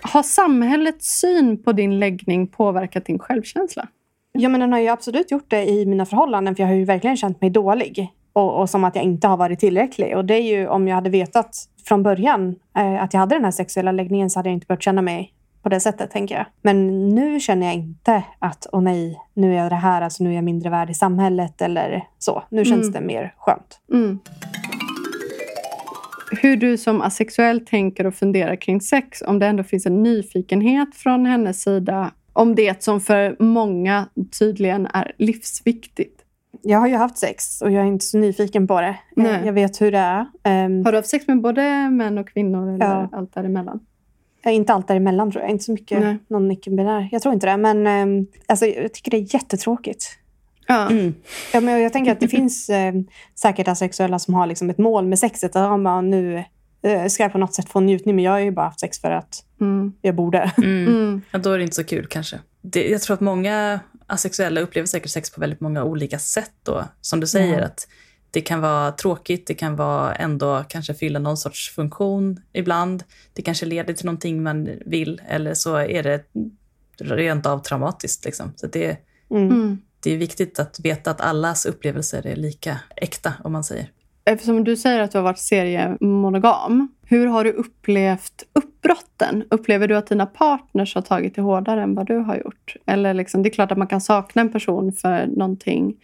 Har samhällets syn på din läggning påverkat din självkänsla?
Ja, men den har ju absolut gjort det i mina förhållanden. För jag har ju verkligen känt mig dålig. Och, och som att jag inte har varit tillräcklig. Och det är ju om jag hade vetat från början eh, att jag hade den här sexuella läggningen så hade jag inte behövt känna mig på det sättet, tänker jag. Men nu känner jag inte att, åh nej, nu är jag det här, alltså nu är jag mindre värd i samhället eller så. Nu känns
Mm.
det mer skönt.
Mm. Hur du som asexuell tänker och funderar kring sex, om det ändå finns en nyfikenhet från hennes sida om det som för många tydligen är livsviktigt.
Jag har ju haft sex och jag är inte så nyfiken på det.
Nej.
Jag vet hur det är. Ehm,
Har du haft sex med både män och kvinnor eller
Ja.
allt däremellan?
Är inte allt däremellan tror jag. Inte så mycket
Nej.
någon icke-binär. Jag tror inte det. Men ehm, alltså, jag tycker det är jättetråkigt.
Ja.
Mm.
Ja, men jag tänker att det finns eh, säkert asexuella som har liksom ett mål med sexet. Att, ja, men nu eh, ska jag på något sätt få njutning. Men jag har ju bara haft sex för att
Mm.
jag borde.
Mm.
Mm.
Ja, då är det inte så kul kanske. Det, jag tror att många asexuella upplever säkert sex på väldigt många olika sätt då. Som du säger, att det kan vara tråkigt, det kan vara ändå kanske fylla någon sorts funktion ibland. Det kanske leder till någonting man vill, eller så är det rent av traumatiskt. Liksom. Så det,
Mm.
Mm.
det är viktigt att veta att allas upplevelser är lika äkta, om man säger.
Eftersom du säger att du har varit seriemonogam, hur har du upplevt uppbrotten? Upplever du att dina partners har tagit det hårdare än vad du har gjort? Eller liksom, det är klart att man kan sakna en person för någonting.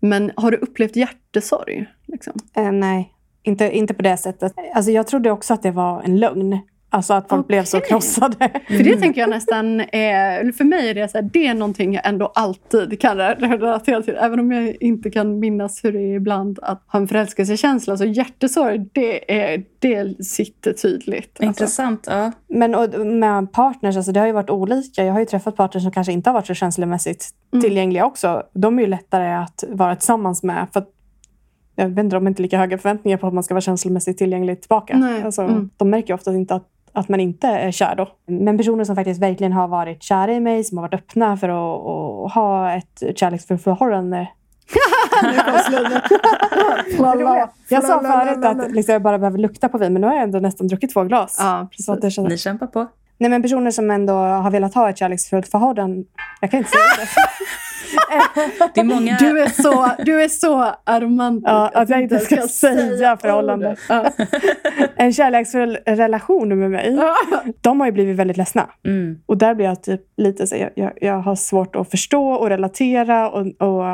Men har du upplevt hjärtesorg? Liksom?
Eh, nej, inte, inte på det sättet. Alltså, jag trodde också att det var en lögn. Alltså att folk blev så krossade.
För det tänker jag nästan är, för mig är det så här, det är någonting jag ändå alltid kan relatera till. Även om jag inte kan minnas hur det är ibland att ha en förälskelsekänsla. Så hjärtesorg, det, är, det sitter tydligt. Alltså.
Intressant. Ja.
Men och, med partners, alltså, det har ju varit olika. Jag har ju träffat partners som kanske inte har varit så känslomässigt
Mm.
tillgängliga också. De är ju lättare att vara tillsammans med. För att, jag vet inte, de har inte lika höga förväntningar på att man ska vara känslomässigt tillgänglig tillbaka.
Nej.
Alltså,
Mm.
De märker ju ofta inte att, att man inte är kär då. Men personer som faktiskt verkligen har varit kära i mig, som har varit öppna för att, att ha ett kärleksfullt förhållande. jag sa förut att liksom, jag bara behöver lukta på vin, men nu har jag ändå nästan druckit två glas.
Ja,
Så att det
precis.
känns...
Ni kämpar på.
Nej, men personer som ändå har velat ha ett kärleksfullt förhållande. Jag kan inte säga det.
Det är många...
Du är så, du är så aromantisk.
Ja, att jag inte ska säga förhållande.
Ja.
En kärleksfull relation med mig. De har ju blivit väldigt ledsna.
Mm.
Och där blir jag typ lite så, jag, jag, jag har svårt att förstå och relatera. Och, och,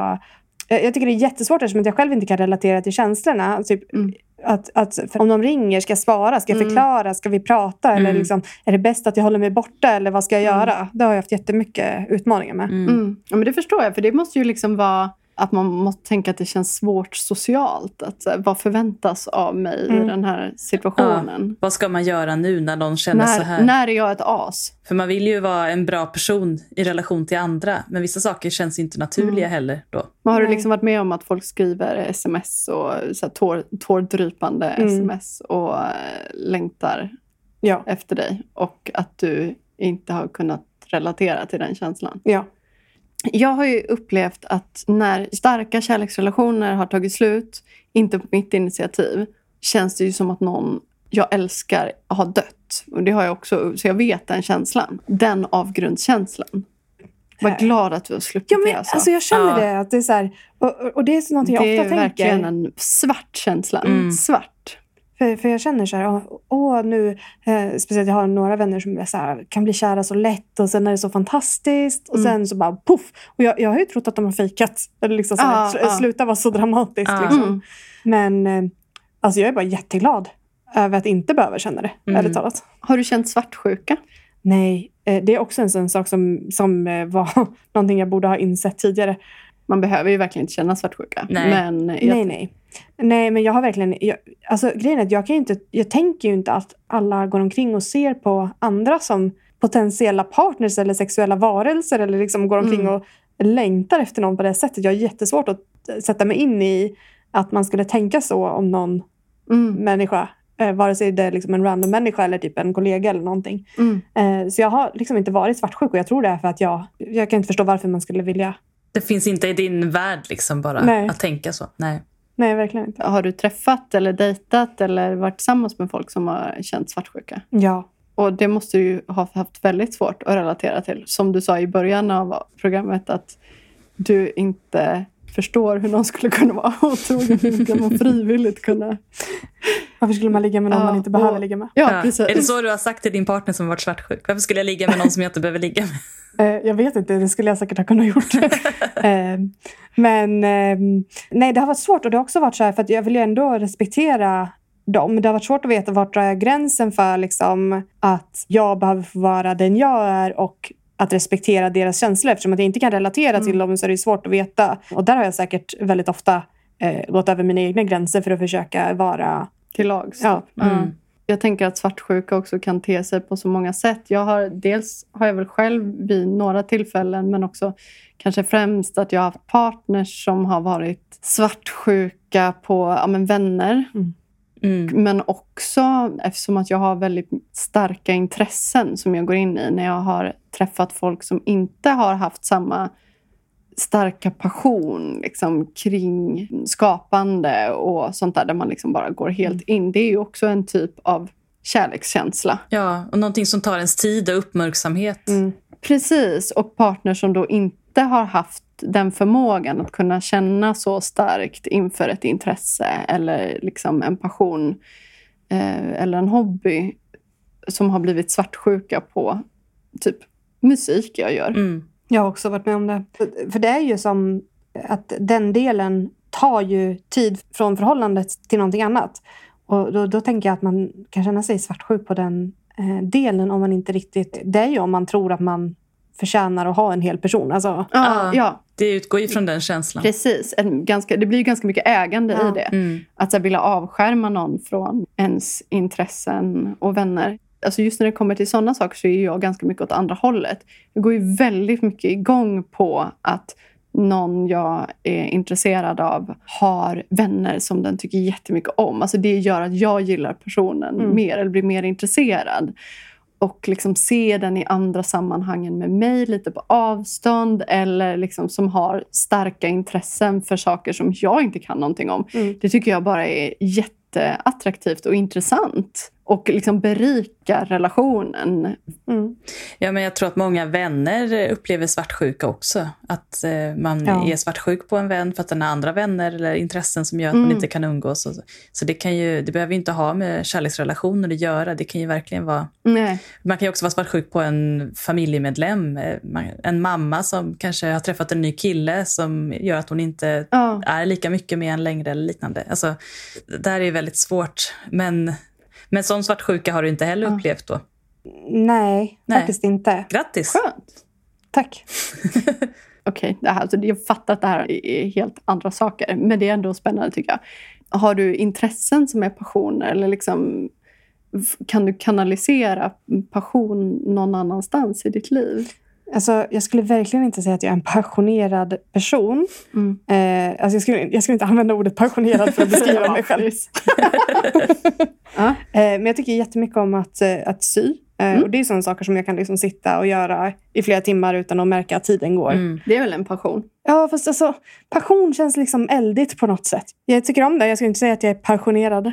jag jag tycker det är jättesvårt eftersom jag själv inte kan relatera till känslorna. Typ,
Mm.
Att, att, om de ringer, ska jag svara? Ska jag
Mm.
förklara? Ska vi prata? Eller
Mm.
liksom, är det bäst att jag håller mig borta? Eller vad ska jag göra? Det har jag haft jättemycket utmaningar med.
Mm.
Mm. Ja, men det förstår jag, för det måste ju liksom vara att man måste tänka att det känns svårt socialt. Att, så här, vad förväntas av mig
Mm.
i den här situationen?
Vad ska man göra nu när någon känner så här?
När, när är jag ett as?
För man vill ju vara en bra person i relation till andra, men vissa saker känns inte naturliga heller då.
Men har du liksom varit med om att folk skriver sms och så här, tår, tårdrypande
Mm.
sms och eh, längtar
Ja.
efter dig och att du inte har kunnat relatera till den känslan?
ja.
Jag har ju upplevt att när starka kärleksrelationer har tagit slut, inte på mitt initiativ, känns det ju som att någon jag älskar har dött. Och det har jag också, så jag vet den känslan. Den avgrundskänslan. Var
Här.
glad att vi har sluppit
Ja, men,
det. Alltså.
alltså, jag känner
Ja.
det. Att det, är så här, och, och- det är så någonting jag
det
ofta
är verkligen
tänker.
en svart känsla.
Mm.
Svart.
För, för jag känner så här, åh, nu, eh, speciellt jag har några vänner som så här, kan bli kära så lätt och sen är det så fantastiskt och
Mm.
sen så bara poff. Och jag, jag har ju trott att de har fejkat. Eller liksom så här,
Ja,
sl-
ja.
Sluta vara så dramatiskt.
Ja.
Liksom.
Mm.
Men eh, alltså jag är bara jätteglad över att inte behöva känna det,
Mm.
ärligt talat.
Har du känt svartsjuka?
Nej, eh, det är också en sån sak som, som eh, var någonting jag borde ha insett tidigare.
Man behöver ju verkligen inte känna svartsjuka.
Nej.
Men jag,
Nej, nej. Nej, men jag har verkligen... Jag, alltså, grejen är att jag, kan inte, jag tänker ju inte att alla går omkring och ser på andra som potentiella partners eller sexuella varelser eller liksom går omkring
Mm.
och längtar efter någon på det sättet. Jag har jättesvårt att sätta mig in i att man skulle tänka så om någon
Mm,
människa. Eh, vare sig det är liksom en random människa eller typ en kollega eller någonting.
mm.
Eh, så jag har liksom inte varit svartsjuk och jag tror det är för att jag, jag kan inte förstå varför man skulle vilja.
Det finns inte i din värld liksom bara
Nej.
att tänka så. Nej.
Nej, verkligen inte.
Har du träffat eller dejtat eller varit tillsammans med folk som har känt svartsjuka?
Ja.
Och det måste du ju ha haft väldigt svårt att relatera till. Som du sa i början av programmet att du inte förstår hur någon skulle kunna vra otrogen. Hur ska man frivilligt kunna...
Varför skulle man ligga med någon
Ja,
man inte behöver
och-
ligga med?
Ja,
Ja.
precis.
Är det så du har sagt till din partner som varit svartsjuk? Varför skulle jag ligga med någon som jag inte behöver ligga med?
Eh, jag vet inte, det skulle jag säkert ha kunnat gjort. eh, men eh, nej, det har varit svårt och det har också varit så här för att jag vill ju ändå respektera dem. Det har varit svårt att veta vart drar jag gränsen för liksom, att jag behöver få vara den jag är och att respektera deras känslor. Eftersom att jag inte kan relatera till dem så är det svårt att veta. Och där har jag säkert väldigt ofta eh, gått över mina egna gränser för att försöka vara...
Till lags.
Ja.
Mm.
Jag tänker att svartsjuka också kan te sig på så många sätt. Jag har, dels har jag väl själv vid några tillfällen, men också kanske främst att jag har haft partners som har varit svartsjuka på ja, men vänner.
Mm.
Men också eftersom att jag har väldigt starka intressen som jag går in i när jag har träffat folk som inte har haft samma starka passion liksom, kring skapande och sånt där, där man liksom bara går helt in. Det är ju också en typ av kärlekskänsla.
Ja, och någonting som tar ens tid och uppmärksamhet.
Mm.
Precis, och partners som då inte har haft den förmågan att kunna känna så starkt inför ett intresse eller liksom en passion eh, eller en hobby som har blivit svartsjuka på typ musik jag gör.
Mm.
Jag har också varit med om det. För det är ju som att den delen tar ju tid från förhållandet till någonting annat. Och då, då tänker jag att man kan känna sig svartsjuk på den eh, delen om man inte riktigt... Det är ju om man tror att man förtjänar att ha en hel person. Alltså,
Ja,
Ja. Det utgår ju från den känslan.
precis. En ganska, det blir ju ganska mycket ägande
Ja.
i det.
Mm.
Att så här, vilja avskärma någon från ens intressen och vänner. Alltså just när det kommer till sådana saker så är jag ganska mycket åt andra hållet. Jag går ju väldigt mycket igång på att någon jag är intresserad av har vänner som den tycker jättemycket om. Alltså det gör att jag gillar personen
Mm.
mer eller blir mer intresserad. Och liksom se den i andra sammanhangen med mig lite på avstånd eller liksom som har starka intressen för saker som jag inte kan någonting om.
Mm.
Det tycker jag bara är jätteattraktivt och intressant. Och liksom berikar relationen.
mm.
Ja, men jag tror att många vänner upplever svartsjuka också. Att eh, man
Ja.
är svartsjuk på en vän för att den har andra vänner eller intressen som gör att man
Mm.
inte kan umgås. Och så så det, kan ju, det behöver ju inte ha med kärleksrelationer att göra. Det kan ju verkligen vara...
Nej.
Man kan ju också vara svartsjuk på en familjemedlem. eh, man- En mamma som kanske har träffat en ny kille som gör att hon inte
Ja.
är lika mycket med en längre eller liknande. Alltså, det där är ju väldigt svårt. Men, men sån svartsjuka har du inte heller
Ja.
upplevt då.
Nej,
Nej.
faktiskt inte.
Grattis!
Skönt.
Tack.
Okej, det här- alltså jag fattar att det här är helt andra saker. Men det är ändå spännande tycker jag. Har du intressen som är passioner? Eller liksom, kan du kanalisera passion någon annanstans i ditt liv?
Alltså, jag skulle verkligen inte säga att jag är en passionerad person.
Mm.
Eh, alltså jag, skulle, jag skulle inte använda ordet passionerad för att beskriva mig själv.
Ja.
Eh, men jag tycker jättemycket om att, eh, att sy. Eh,
Mm.
Och Det är sådana saker som jag kan liksom sitta och göra i flera timmar utan att märka att tiden går.
Mm.
Det är väl en passion?
Ja, fast alltså, passion känns liksom eldigt på något sätt. Jag tycker om det. Jag skulle inte säga att jag är passionerad.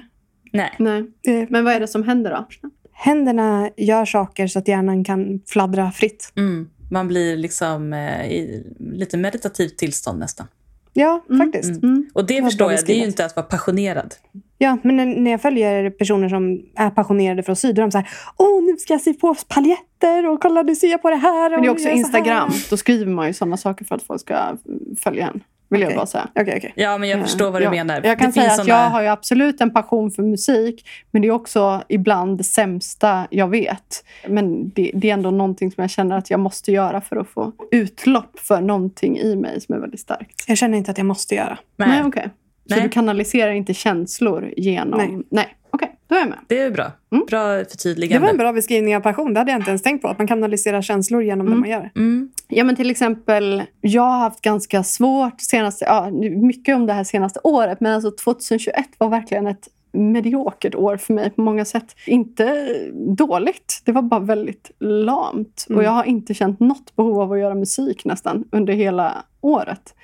Nej.
Nej.
Eh,
Men vad är det som händer då?
Händerna gör saker så att hjärnan kan fladdra fritt.
Mm. Man blir liksom eh, i lite meditativt tillstånd nästan.
Ja,
Mm.
faktiskt.
Mm.
Mm.
Och det
var
förstår jag, det är ju inte att vara passionerad.
Ja, men när- när jag följer personer som är passionerade för att sy, då är de så här, åh, nu ska jag sy på paljetter och kolla, nu syr jag på det här.
Men det är också
jag gör så här."
Instagram. Då skriver man ju sådana saker för att folk ska följa en. Vill
Okej.
jag bara säga.
Okej, okej.
Ja, men jag
Eh,
förstår vad du
jag,
menar.
Jag kan
Det
säga att
såna-
jag har ju absolut en passion för musik. Men det är också ibland det sämsta jag vet. Men det, det är ändå någonting som jag känner att jag måste göra för att få utlopp för någonting i mig som är väldigt starkt.
Jag känner inte att jag måste göra.
Nej, okej. Så
Nej.
du kanaliserar inte känslor genom...
Nej.
Nej, okej. Då är jag med.
det är bra.
Mm.
Bra
Det
förtydligande.
var en bra beskrivning av passion. Det hade jag inte ens tänkt på. Att man kanaliserar känslor genom
Mm.
det man gör.
Mm.
Ja, men till exempel, jag har haft ganska svårt senaste, ja, mycket om det här senaste året, men alltså 2021 var verkligen ett mediokert år för mig på många sätt. Inte dåligt, det var bara väldigt lamt.
Mm.
Och jag har inte känt något behov av att göra musik nästan under hela året.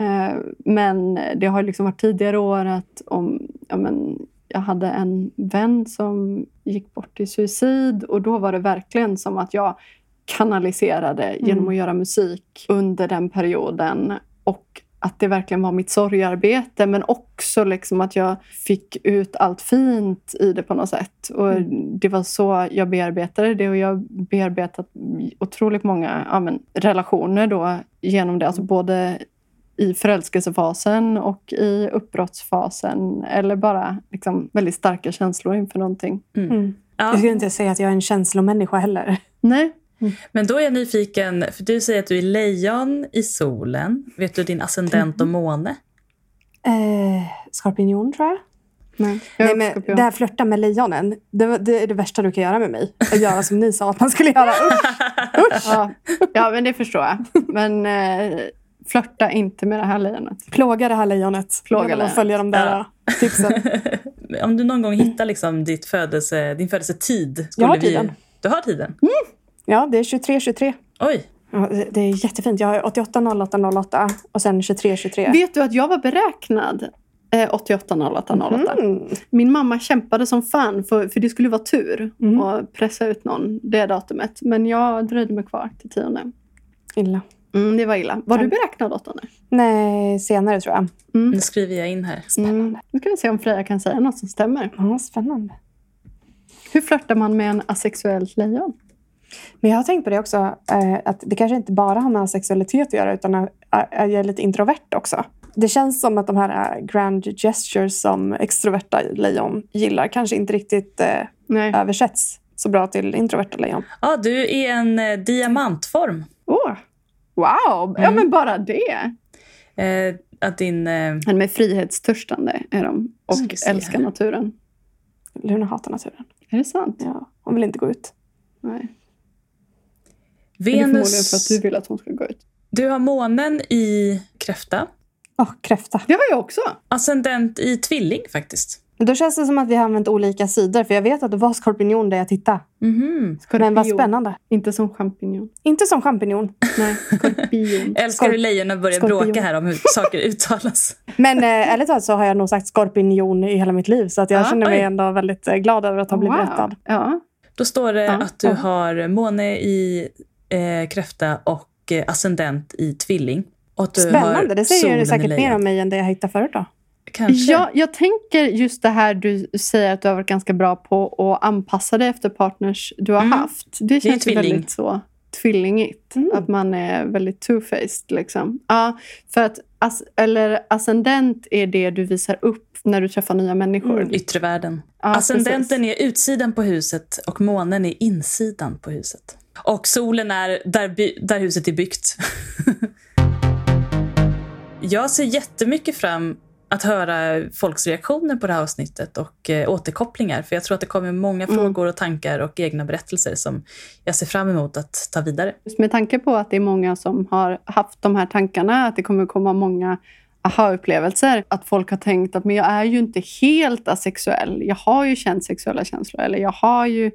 Eh, Men det har liksom varit tidigare år att om, ja men, jag hade en vän som gick bort i suicid och då var det verkligen som att jag kanaliserade genom
Mm.
att göra musik under den perioden. Och att det verkligen var mitt sorgarbete men också liksom att jag fick ut allt fint i det på något sätt. Och
Mm.
Det var så jag bearbetade det och jag bearbetat otroligt många ja, men, relationer då genom det. Alltså både i förälskelsefasen och i uppbrottsfasen eller bara liksom väldigt starka känslor inför någonting.
Mm.
Ja.
Jag skulle inte säga att jag är en känslomänniska heller.
Nej,
Men då är jag nyfiken, för du säger att du är lejon i solen. Vet du din ascendent och måne?
Eh, skorpion, tror jag.
nej. Jag
Nej, men
skorpion.
det här flörta med lejonen, det, var- det är det värsta du kan göra med mig. Att göra som ni sa att man skulle göra. Usch.
Ja, ja, men det förstår jag. Men eh, flörta inte med det här lejonet.
Plåga det här lejonet.
Plåga lejonet.
följa de där
Ja.
tipsen.
Om du någon gång hittar liksom ditt födelse, din födelsetid.
Jag har
skulle vi-
tiden.
Du har tiden?
Ja, det är 23-23.
Oj.
Ja, det- är jättefint. Jag har 88 08 08 och sen 23 23.
Vet du att jag var beräknad eh, 88 08 08?
Mm.
Min mamma kämpade som fan för, för det skulle vara tur
Mm.
att pressa ut någon det datumet. Men jag dröjde mig kvar till tionde.
Illa.
Mm, det var illa. Var du beräknad åttonde?
Nej, senare tror jag.
Nu skriver jag in här.
Mm. Nu ska vi se om Freja kan säga något som stämmer.
Ja, spännande.
Hur flörtar man med en asexuell lejon?
Men jag har tänkt på det också, eh, att det kanske inte bara har med sexualitet att göra, utan att att jag är lite introvert också. Det känns som att de här eh, grand gestures som extroverta lejon gillar kanske inte riktigt eh,
Nej.
översätts så bra till introverta lejon.
Ja, du är en eh, diamantform.
Åh! Wow! Ja,
Mm.
men bara det.
Eh, att din... Eh,
Men med frihetstörstande är de och älskar naturen.
Luna hatar naturen.
Är det sant?
Ja, hon vill inte gå ut.
Nej. Men Det är förmodligen för att
Venus...
du vill att hon ska gå ut.
Du har månen i kräfta.
Åh, kräfta.
Det har jag också.
Ascendent i tvilling faktiskt.
Då känns det som att vi har använt olika sidor, för jag vet att det var skorpion där jag tittade.
Mhm.
Men vad spännande.
Inte som champinjon.
Inte som champinjon.
Nej, skorpion.
Älskar
Skorp-
hur lejonen börjar
skorpion.
bråka här om hur saker uttalas.
Men eh, ärligt talat så har jag nog sagt skorpion i hela mitt liv. Så att jag
Ja,
känner mig
oj.
ändå väldigt eh, glad över att ha blivit rättad.
Ja.
Då står det
Ja,
att du
ja.
har måne i eh, kräfta och eh, ascendent i tvilling. Och att du
Spännande.
har
Det säger ju säkert mer om mig än det jag hittade förut. Då.
Kanske.
Ja, jag tänker just det här du säger att du har varit ganska bra på att anpassa dig efter partners du har
Mm.
haft. Det
är
känns ju
tvilling.
väldigt så tvillingigt.
Mm.
Att man är väldigt two-faced. Liksom. Ja, för att as- eller ascendent är det du visar upp när du träffar nya människor.
Mm.
Yttre världen.
Ja,
Ascendenten
precis.
är utsidan på huset och månen är insidan på huset. Och solen är där, by- där huset är byggt. Jag ser jättemycket fram att höra folks reaktioner på det här avsnittet och eh, återkopplingar. För jag tror att det kommer många
Mm.
frågor och tankar och egna berättelser som jag ser fram emot att ta vidare.
Just med tanke på att det är många som har haft de här tankarna, att det kommer komma många aha-upplevelser. Att folk har tänkt att men jag är ju inte helt asexuell. Jag har ju känt sexuella känslor. Eller jag har ju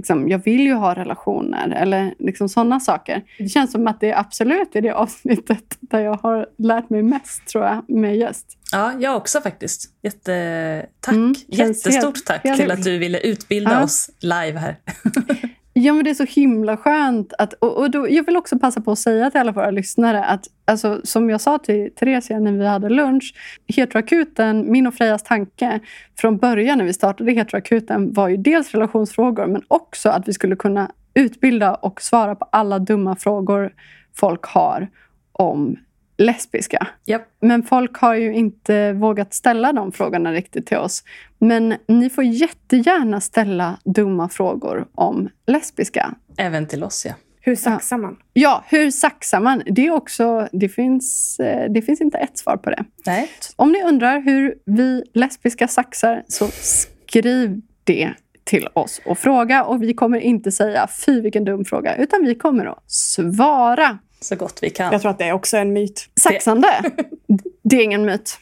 liksom, jag vill ju ha relationer eller liksom sådana saker. Det känns som att det är absolut i det avsnittet där jag har lärt mig mest tror jag med gäst.
Ja, jag också faktiskt. Jätte... Tack.
Mm,
Jättestort
helt-
tack
helt-
till att du ville utbilda
Ja.
oss live här.
Ja, men det är så himla skönt. Att, och, och då, jag vill också passa på att säga till alla våra lyssnare att alltså, som jag sa till Theresia när vi hade lunch, Heteroakuten, min och Frejas tanke från början när vi startade Heteroakuten var ju dels relationsfrågor men också att vi skulle kunna utbilda och svara på alla dumma frågor folk har om lesbiska.
Japp.
Men folk har ju inte vågat ställa de frågorna riktigt till oss. Men ni får jättegärna ställa dumma frågor om lesbiska.
Även till oss, ja.
Hur saxar man?
Ja, hur saxar man? Det, är också, det, finns, eh, det finns inte ett svar på det.
Nej.
Om ni undrar hur vi lesbiska saxar så skriv det till oss och fråga. Och vi kommer inte säga fy vilken dum fråga, utan vi kommer att svara.
Så gott vi kan.
Jag tror att det är också en myt.
Saxande, det är ingen myt.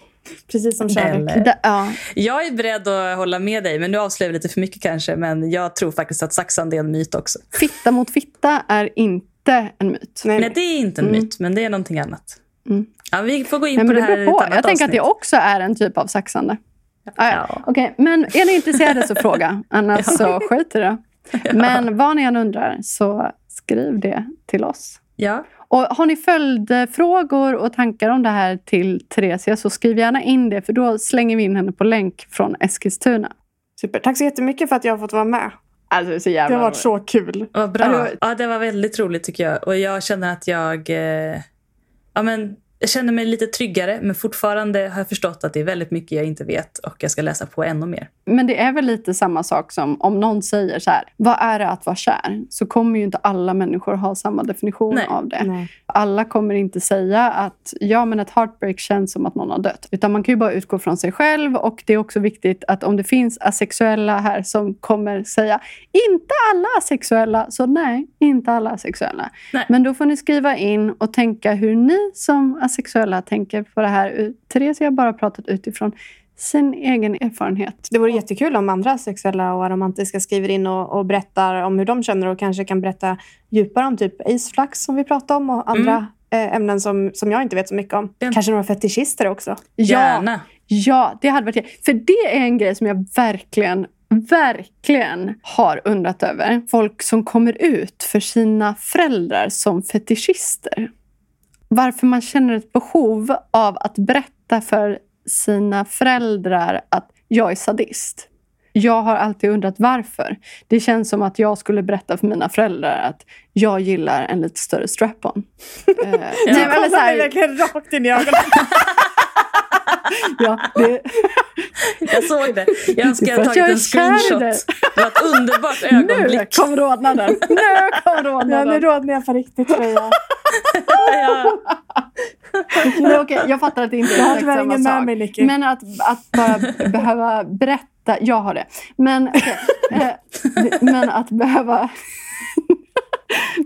Precis som kärlek.
Det, ja.
Jag är beredd att hålla med dig, men nu avslöjar vi lite för mycket kanske. Men jag tror faktiskt att saxande är en myt också.
Fitta mot fitta är inte en myt.
Nej,
Nej, det är inte en
Mm.
myt, men det är någonting annat.
Mm.
Ja, vi får gå in
Nej,
på det
det
här
på.
annat
Jag tänker att det också är en typ av saxande. Ja.
Ja.
Ja. Okej, men är ni intresserade så fråga. Annars så skit i det. Men vad ni än undrar så skriv det till oss.
Ja,
Och har ni följdfrågor och tankar om det här till Theresia så skriv gärna in det för då slänger vi in henne på länk från Eskilstuna.
Super. Tack så jättemycket för att jag har fått vara med.
Alltså det
Det har varit så kul.
vad bra.
det var-
Ja, det var väldigt roligt tycker jag. Och jag känner att jag... Eh, ja, men, jag känner mig lite tryggare, men fortfarande har jag förstått att det är väldigt mycket jag inte vet och jag ska läsa på ännu mer.
Men det är väl lite samma sak som om någon säger så här, vad är det att vara kär? Så kommer ju inte alla människor ha samma definition
Nej.
av det.
Nej.
Alla kommer inte säga att ja, men ett heartbreak känns som att någon har dött. Utan man kan ju bara utgå från sig själv. Och det är också viktigt att om det finns asexuella här som kommer säga inte alla asexuella, så nej, inte alla asexuella.
Nej.
Men då får ni skriva in och tänka hur ni som asexuella tänker på det här. Therese har bara pratat utifrån sin egen erfarenhet.
Det vore jättekul om andra sexuella och aromantiska skriver in och, och berättar om hur de känner och kanske kan berätta djupare om typ aceflax som vi pratade om och andra eh, ämnen som, som jag inte vet så mycket om.
Den-
Kanske några fetischister också.
Ja,
Gärna.
Ja, det hade varit det. För det är en grej som jag verkligen, verkligen har undrat över. Folk som kommer ut för sina föräldrar som fetischister. Varför man känner ett behov av att berätta för sina föräldrar att jag är sadist. Jag har alltid undrat varför. Det känns som att jag skulle berätta för mina föräldrar att jag gillar en lite större strap-on. Men eller så här-
verkligen rakt in i ögonen.
ja, det,
Jag såg det. Jag önskar jag
jag
tagit en screenshot.
dig.
Det var ett underbart
Nu
ögonblick.
kom rodnaden! Nu kom
Ja, nu
rodnaden!
rodnar jag på riktigt Freja.
Ja.
Men okej, jag fattar att det inte är
Jag har
exakt samma
ingen med
sak.
mig Nicky.
Men att, att bara behöva berätta, jag har det. Men, okej, eh, men att behöva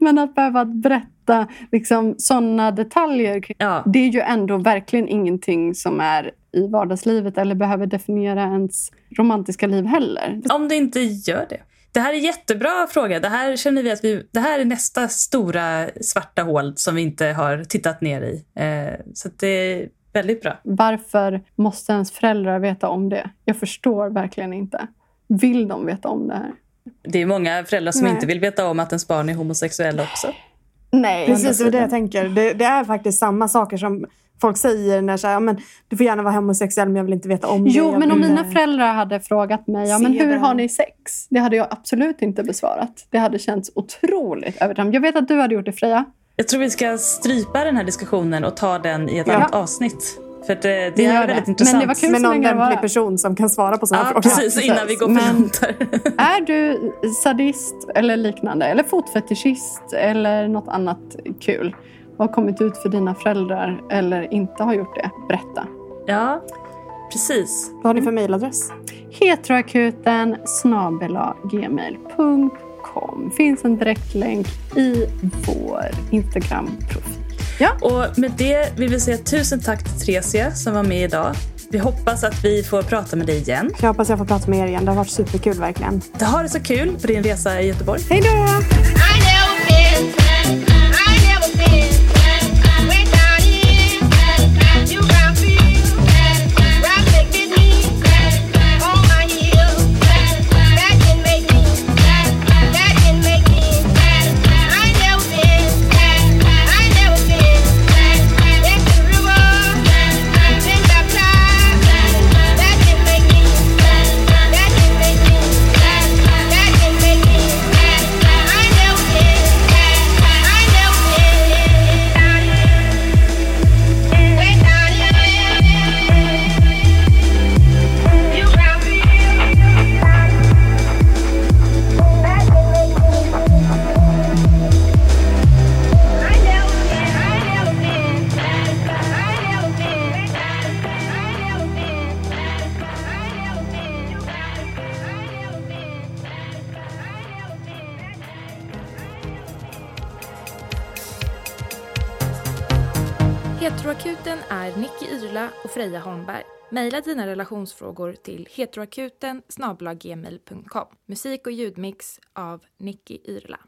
Men att behöva berätta liksom, sådana detaljer,
Ja.
det är ju ändå verkligen ingenting som är i vardagslivet eller behöver definiera ens romantiska liv heller.
Om det inte gör det. Det här är jättebra fråga. Det här känner vi att vi, det här är nästa stora svarta hål som vi inte har tittat ner i. Eh, så att det är väldigt bra.
Varför måste ens föräldrar veta om det? Jag förstår verkligen inte. Vill de veta om det här?
Det är många föräldrar som
Nej.
inte vill veta om att ens barn är homosexuella också.
Nej.
Precis, det jag tänker. Det, det är faktiskt samma saker som folk säger när så här, ja, men du får gärna vara homosexuell men jag vill inte veta om det.
Jo, men om mina
eh,
föräldrar hade frågat mig ja, men hur
det.
har ni sex? Det hade jag absolut inte besvarat. Det hade känts otroligt övertramp. Jag vet att du hade gjort det, Freja.
Jag tror vi ska strypa den här diskussionen och ta den i ett
Ja.
annat avsnitt. För att det, det
gör
är
det.
väldigt
Men
intressant.
det var kul
med någon
det
lämplig person som kan svara på sådana
Ja,
frågor.
precis.
precis.
Innan vi går
Men-. Är du sadist eller liknande, eller fotfetischist eller något annat kul har kommit ut för dina föräldrar eller inte har gjort det, berätta.
Ja, precis.
Vad har ni för mm. mejladress?
Heteroakuten snabelagmail.com. Finns en direktlänk i vår Instagram-profil.
Ja.
Och med det vill vi säga tusen tack till Tresia som var med idag. Vi hoppas att vi får prata med dig igen.
Jag hoppas jag får prata med er igen. Det har varit superkul verkligen.
Det har det så kul på din resa i Göteborg.
Hej då!
Maila dina relationsfrågor till heteroakuten Musik och ljudmix av Nicky Irla.